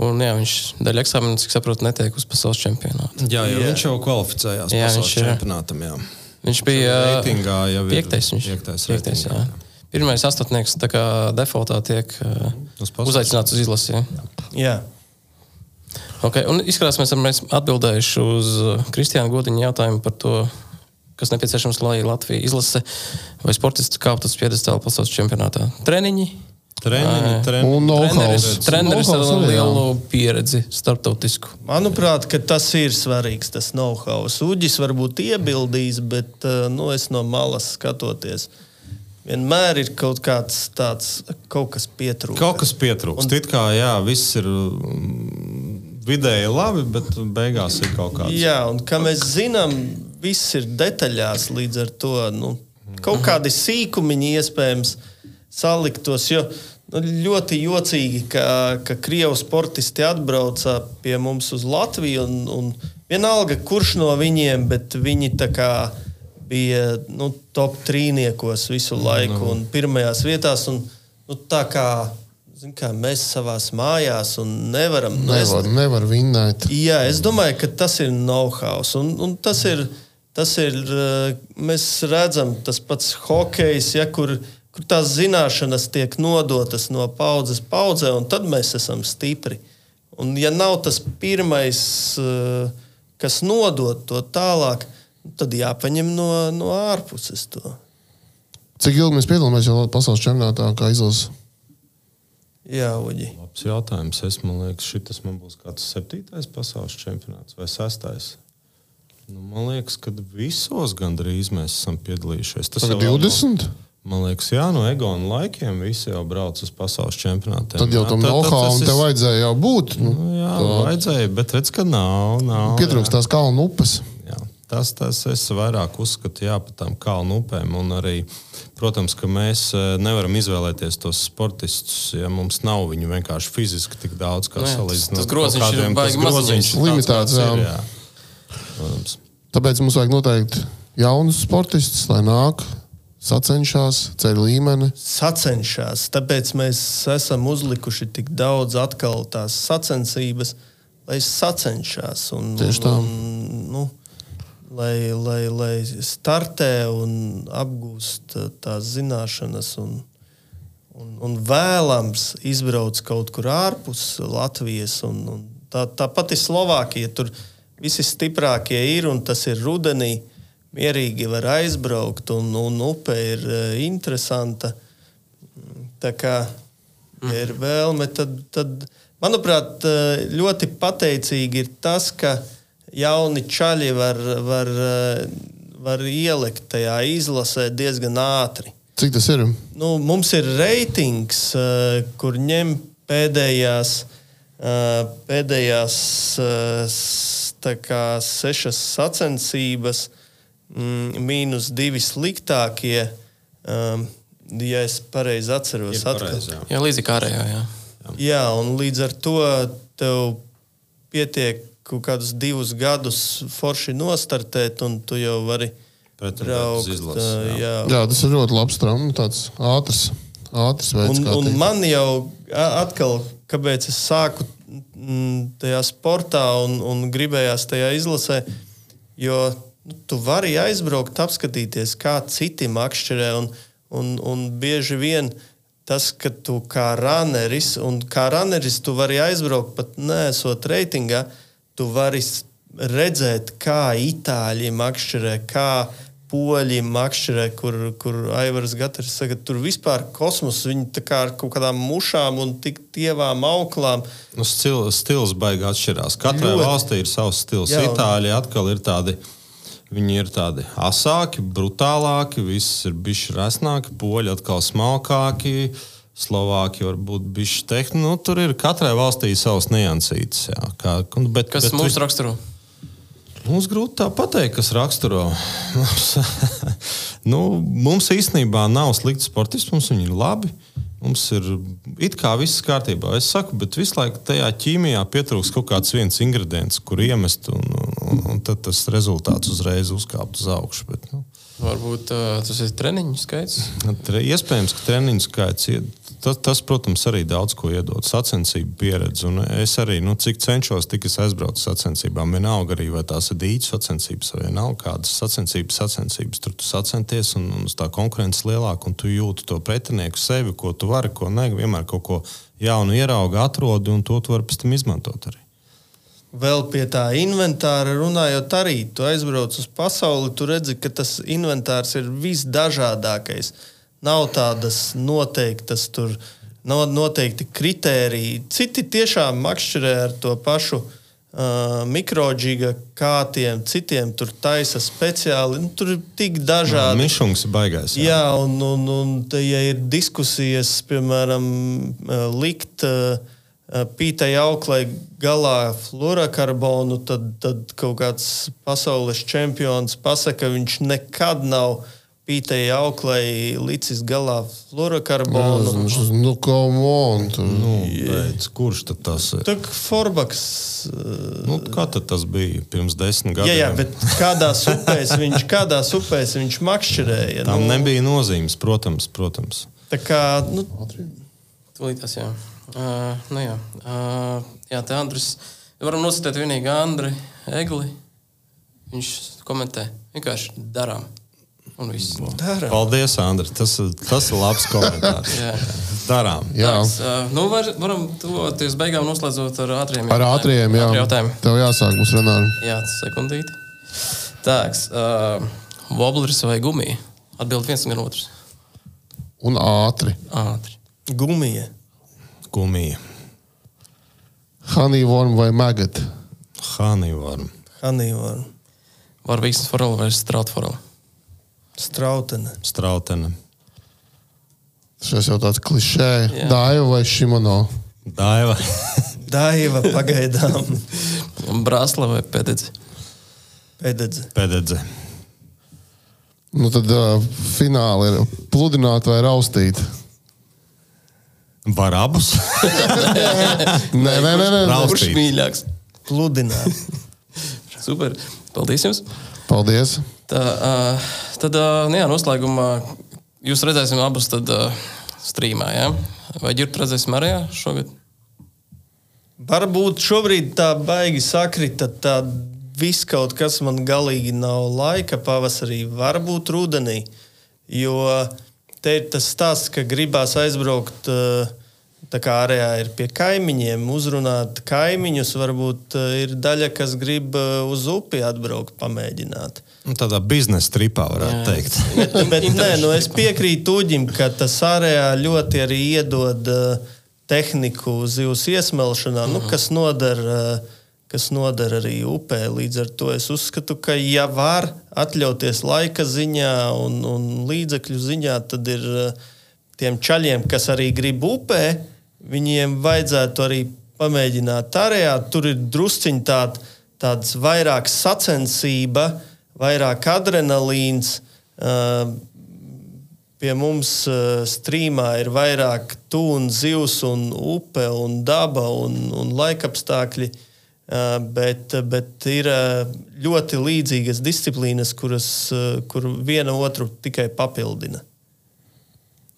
Un, jā, viņš dēļ eksāmena, cik saprotu, netiek uz pasaules čempionātu. Jā, jā, jā. viņš jau kvalificējās jā, pasaules ir, čempionātam. Jā. Viņš bija reitingā jau piektais. Viņš, piektais, piektais jā. Pirmais astotnieks tā kā defaultā tiek uh, uzaicināts uz izlasi. Jā. jā. Okay, un izskatās, mēs esam atbildējuši uz uh, Kristiāna Godiņa jautājumu par to, kas nepieciešams, lai Latvija izlase vai sportisti kāptu uz piedestāla pasaules čempionātā. Treniņi, Treniņi, treniņi. Un treneris, treneris ar lielu pieredzi starptautisku. Manuprāt, ka tas ir svarīgs, tas know-how. Uģis varbūt iebildīs, bet eh, nu, es no malas skatoties. Vienmēr ir kaut kāds tāds, kaut kas pietrūkst. Kaut kas pietrūkst. Un... It kā jā, viss ir mm, vidēji labi, bet beigās ir kaut kāds. Jā, un kā mēs zinām, viss ir detaļās līdz ar to. Nu, kaut kādi sīkumiņi iespējams saliktos. Jo nu, ļoti jocīgi, ka, ka krievu sportisti atbrauca pie mums uz Latviju. Un, un vienalga, kurš no viņiem, bet viņi bija nu, top trīniekos visu laiku un pirmajās vietās. Un, nu, tā kā, kā mēs savā mājās un nevaram. nu, es- Nevar, nevar vinnēt. Jā, es domāju, ka tas ir know-how. Un, un tas ir, tas ir, eh, mēs redzam, tas pats hokejs, ja, kur, kur tās zināšanas tiek nodotas no paudzes paudzē, un tad mēs esam stipri. Un, ja nav tas pirmais, eh, kas nodod to tālāk, tad jāpaņem no, no ārpuses to. Cik ilgi mēs piedalāmies jau pasaules čempionātā, kā izlase? Jā, Uģi. Labs jautājums. Es domāju, ka šis man būs kāds septītais pasaules čempionāts vai sestais. Nu, man liekas, ka visos gandrīz mēs esam piedalījušies. Tas vēl 20? No, man liekas, jā, no Egona laikiem visi jau brauc uz pasaules čempionātiem. Tad jau tam know-how un ir- vajadzēja jau būt. Nu, Nu, jā, tā. vajadzēja, bet redz, ka nav. nav Pietrūkst tās kalnu upes. Jā, tas, tas es vairāk uzskatu jā, par tām kalnu upēm. Un arī, protams, ka mēs eh, nevaram izvēlēties tos sportistus, ja mums nav viņu vienkārši fiziski tik daudz, kā salīdzinot tas groziņš kaut ir kādiem, baigi groziņš kāds jā. ir, jā. Protams. Tāpēc mums vajag noteikti jaunus sportistus, lai nāk, sacenšas, ceļ līmeni. sacenšas. Tāpēc mēs esam uzlikuši tik daudz atkal tās sacensības, lai sacenšas. Un, Tieši tā. Un, nu, lai, lai, lai startē un apgūst uh, tās zināšanas. Un, un, un vēlams izbrauc kaut kur ārpus Latvijas. Un, un tā, tā pati Slovākija tur visi stiprākie ir un tas ir rudenī. Mierīgi var aizbraukt, un, un upe ir uh, interesanta. Tā kā ja ir vēlme, tad, tad, manuprāt, eh, ļoti pateicīgi ir tas, ka jauni čaļi var, var, var ielikt tajā izlasē diezgan ātri. Cik tas ir? Nu, mums ir reitings, eh, kur ņem pēdējās, eh, pēdējās eh, kā sešas sacensības, mm, mīnus divi sliktākie. um, Ja es pareizi atceros, Ir pareizi, jā. Jā, līdzīgi ārējā. Jā. Jā, un līdz ar to tev pietiek kaut kādus divus gadus forši nostartēt, un tu jau vari braukt. izlasi, ā, jā. jā. Jā, tas ir ļoti labs traumas, tāds ātrs, ātrs veids, Un, kā un man jau atkal, kāpēc es sāku mm, tajā sportā un, un gribējās tajā izlasē, jo nu, tu vari aizbraukt, apskatīties, kā citi makšķerē. Un, un, un bieži vien tas, ka tu kā runneris, un kā runneris tu vari aizbraukt pat nesot reitingā, tu vari redzēt, kā itāļi makšķerē, kā poļi makšķerē, kur, kur Aivars Gatars saka, tur vispār kosmos, viņi tā kā ar kaut kādām mušām un tik tievām auklām. Nu, stil, stils baigi atšķirās. Katrai Ļoti. valstī ir savs stils. Jā, un- Itāļi atkal ir tādi. Viņi ir tādi asāki, brutālāki, viss ir bijuši resnāki, poļi atkal smalkāki, slovāki varbūt bijuši tehniski. Nu, tur ir katrai valstī savs niansīts. Jā, kā, bet, Kas bet mums vi- raksturo? Mums grūti tā pateikt, kas raksturo. Mums, <laughs> nu, mums īstenībā nav slikti sportisti, mums viņi ir labi. Mums ir it kā viss kārtībā. Es saku, bet visu laiku tajā ķīmijā pietrūks kaut kāds viens ingredients, kur iemest, un, un, un tad tas rezultāts uzreiz uzkāpt uz augšu. Bet, nu, Varbūt uh, tas ir treniņu skaits. tre- iespējams, ka treniņu skaits iet. Tas, tas, protams, arī daudz ko iedod. Sacensību pieredze. Un es arī, nu, cik cenšos, tik es aizbraucu sacensībām. Vienalga arī, vai tās ir dīķu sacensības, vai nav kādas sacensības, sacensības. Tur tu sacenties un, un tā konkurence lielāka, un tu jūti to pretinieku sevi, ko tu vari, ko ne. Vienmēr kaut ko jaunu ieraugi, atrodi, un to tu vari pēc tam izmantot arī. Vēl pie tā inventāra runājot, arī tu aizbrauc uz pasauli, tu redzi, ka tas inventārs ir visdažādākais. Nav tādas noteiktas, tur nav noteikti kritēriji. Citi tiešām makšķerē ar to pašu uh, mikroģiga kātiem, citiem tur taisa speciāli. Nu, tur ir tik dažādi. Mišungs ir baigais. Jā, jā un, un, un te, ja ir diskusijas, piemēram, likt. Uh, pītai auklē galā fluorokarbonu, tad, tad kaut kāds pasaules čempions pasaka, ka viņš nekad nav pītai auklē licis galā fluorokarbonu. Nu, come on! Tur. Nu, pēc, kurš tad tas ir? Tā kā Forbaks. Nu, kā tad tas bija pirms desmit gadiem? Jā, jā bet kādās upēs viņš, kādās upēs viņš makšķerēja? Tam nu, nebija nozīmes, protams. protams. Tā kā, nu, Tūlītās, jā. Uh, nu jā, uh, jā tā Andris. Varam nositēt vienīgi Andri Egli. Viņš komentē. Vienkārši darām. Un viss. darām. Paldies, Andri. Tas, tas ir labs komentārs. Jā. Darām. Jā, Tāks, uh, nu, var, varam tuvoties beigām noslēdzot ar ātriem ar ātriem, jā. Ātrie jautājumi. Tev jāsāk mums renāri. Jā, sekundīti. Tāks, uh, Wobblers vai gumija? Atbild viens un otrs. Un ātri. Ātri. Gumija. Gumija. Honeyworm vai maggot? Honeyworm. Hanīvara. Var vīksnes forela vai strautforela? Strautene. Strautene. Šis jau tāds klišē. Jā. Daiva vai Šimono? Daiva. Daiva pagaidām. Brāzla vai pēdējais? Pēdedze. Pēdējais. Nu tad uh, fināli ir pludināt vai raustīt. Var abus. <laughs> Nē, nē, nē. nē. Kurš mīļāks? Pludināt. <laughs> Super. Paldies jums! Paldies. Tā, uh, tad, uh, nu jā, noslēgumā jūs redzēsim abus tad, uh, streamā. Ja? Vai ģirbtu redzēsim arī šogad? Varbūt šobrīd tā baigi sakrita, tā viss kaut kas man galīgi nav laika pavasarī, varbūt rudenī. Jo te ir tas stāsts, ka gribās aizbraukt. eh, Tā kā ārējā ir pie kaimiņiem, uzrunāt kaimiņus. Varbūt eh, ir daļa, kas grib eh, uz upi atbraukt, pamēģināt. Nu, Tādā biznesa tripā varētu teikt. <laughs> Bet nē, nu es piekrītu Uģim, ka tas ārējā ļoti arī iedod tehniku zivs iesmelšanā, nu, kas nodara. Kas nodara arī upē. Līdz ar to es uzskatu, ka, ja var atļauties laika ziņā un, un līdzekļu ziņā, tad ir uh, tiem čaļiem, kas arī grib upē, viņiem vajadzētu arī pamēģināt ārējā. Tur ir drusciņi tād, tāds vairāk sacensība, vairāk adrenalīns. Uh, Pie mums uh, strīmā ir vairāk tūna, zivs, un upe, un daba un, un laikapstākļi. Uh, bet, bet ir uh, ļoti līdzīgas disciplīnas, kuras uh, kur viena otru tikai papildina.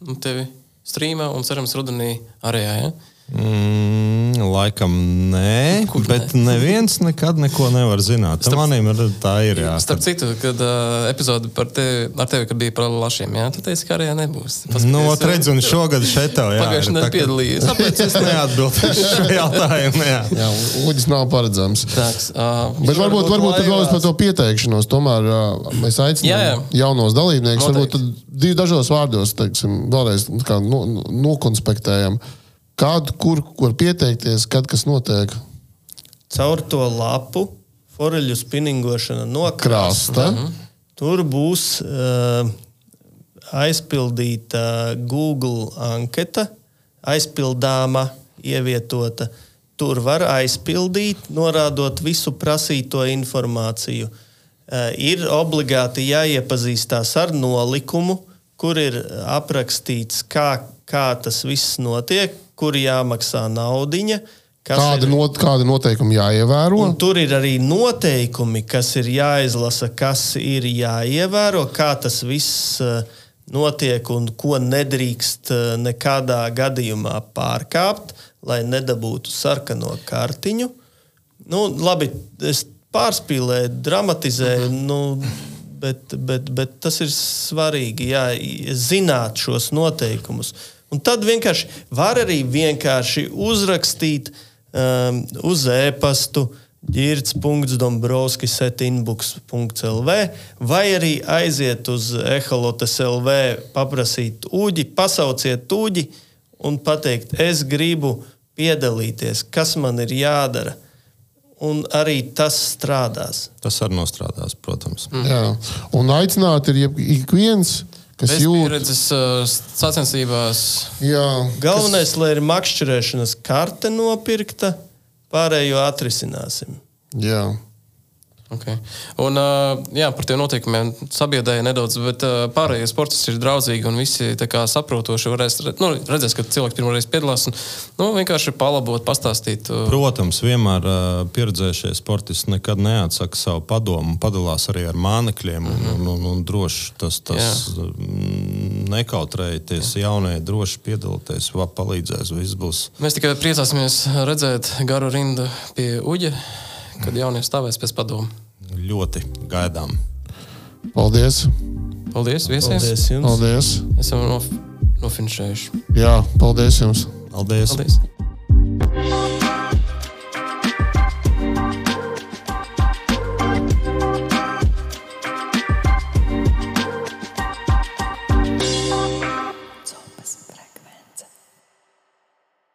Nu, tevi streamā un cerams rudenī arī. Ja? Mm, laikam nē, Kur bet neviens nekad neko nevar zināt. Starp, Manim ir tā ir. Jā, Starp citu, kad uh, epizode par tevi, ar tevi kad bija par lašiem, jā, tu teici, ka arī nebūs. Nu, redz, un šogad šeit jau ir. Pagājušajā nedēļā piedalījies. Tāpēc es <laughs> neatbildēšu šo jautājumu. Jā. Jā, Uģis nav paredzams. Tāks, uh, Bet varbūt, varbūt tad vēl laivās. par to pieteikšanos. Tomēr uh, mēs Jā, aicinām jā. jaunos dalībniekus. Varbūt tad divi dažos vārdos, teiksim, vēlreiz nu, kā no, no- kādu, kur var pieteikties, kad kas notiek. Caur to lapu foreļu spinningošana no krasta. Krasta. Tur būs uh, aizpildīta Google anketa, aizpildāma, ievietota. Tur var aizpildīt, norādot visu prasīto informāciju. Uh, ir obligāti jāiepazīstās ar nolikumu, kur ir aprakstīts, kā, kā tas viss notiek, kur jāmaksā naudiņa. kas Kāda, ir- not, kāda noteikuma jāievēro? Un tur ir arī noteikumi, kas ir jāizlasa, kas ir jāievēro, kā tas viss eh, notiek un ko nedrīkst eh, nekādā gadījumā pārkāpt, lai nedabūtu sarkano kartiņu. Nu, labi, es pārspīlēju, dramatizēju, nu, bet, bet, bet tas ir svarīgi, jā, zināt šos noteikumus. Un tad vienkārši var arī vienkārši uzrakstīt um, uz e-pastu, ģirds.dombrovskis.inbox.lv vai arī aiziet uz eholotes LV, paprasīt uģi, pasauciet uģi un pateikt, es gribu piedalīties, kas man ir jādara. Un arī tas strādās. Tas arī nostrādās, protams. Mm. Jā. Un aicināt ir ik viens, kas Bez jūt, pieredzes uh, sacensībās. jā, Galvenais, lai ir makšķerēšanas karte nopirkta, pārējo atrisināsim. jā. Okay. Un, uh, jā, par tiem noteikumiem sabiedrēja nedaudz, bet uh, pārējie sportisti ir draudzīgi un visi saprotoši. Varēs, nu, redzēs, ka cilvēki pirmo reizi piedalās un nu, vienkārši palabot, pastāstīt. Uh, Protams, vienmēr pieredzējušie sportisti nekad neatsaka savu padomu, padalās arī ar mānekļiem. Mm -hmm. un, un, un droši tas, tas mm, nekautrējieties, jaunie droši piedalīties, palīdzēs, viss būs. Mēs tikai priecāsimies redzēt garu rindu pie uģa, kad jaunie stāvēs pēc padomu. Ļoti gaidām. Paldies! Paldies, viesies! Paldies jums! Paldies! Esam nof nofinišējuši. Jā, paldies jums! Paldies! Paldies!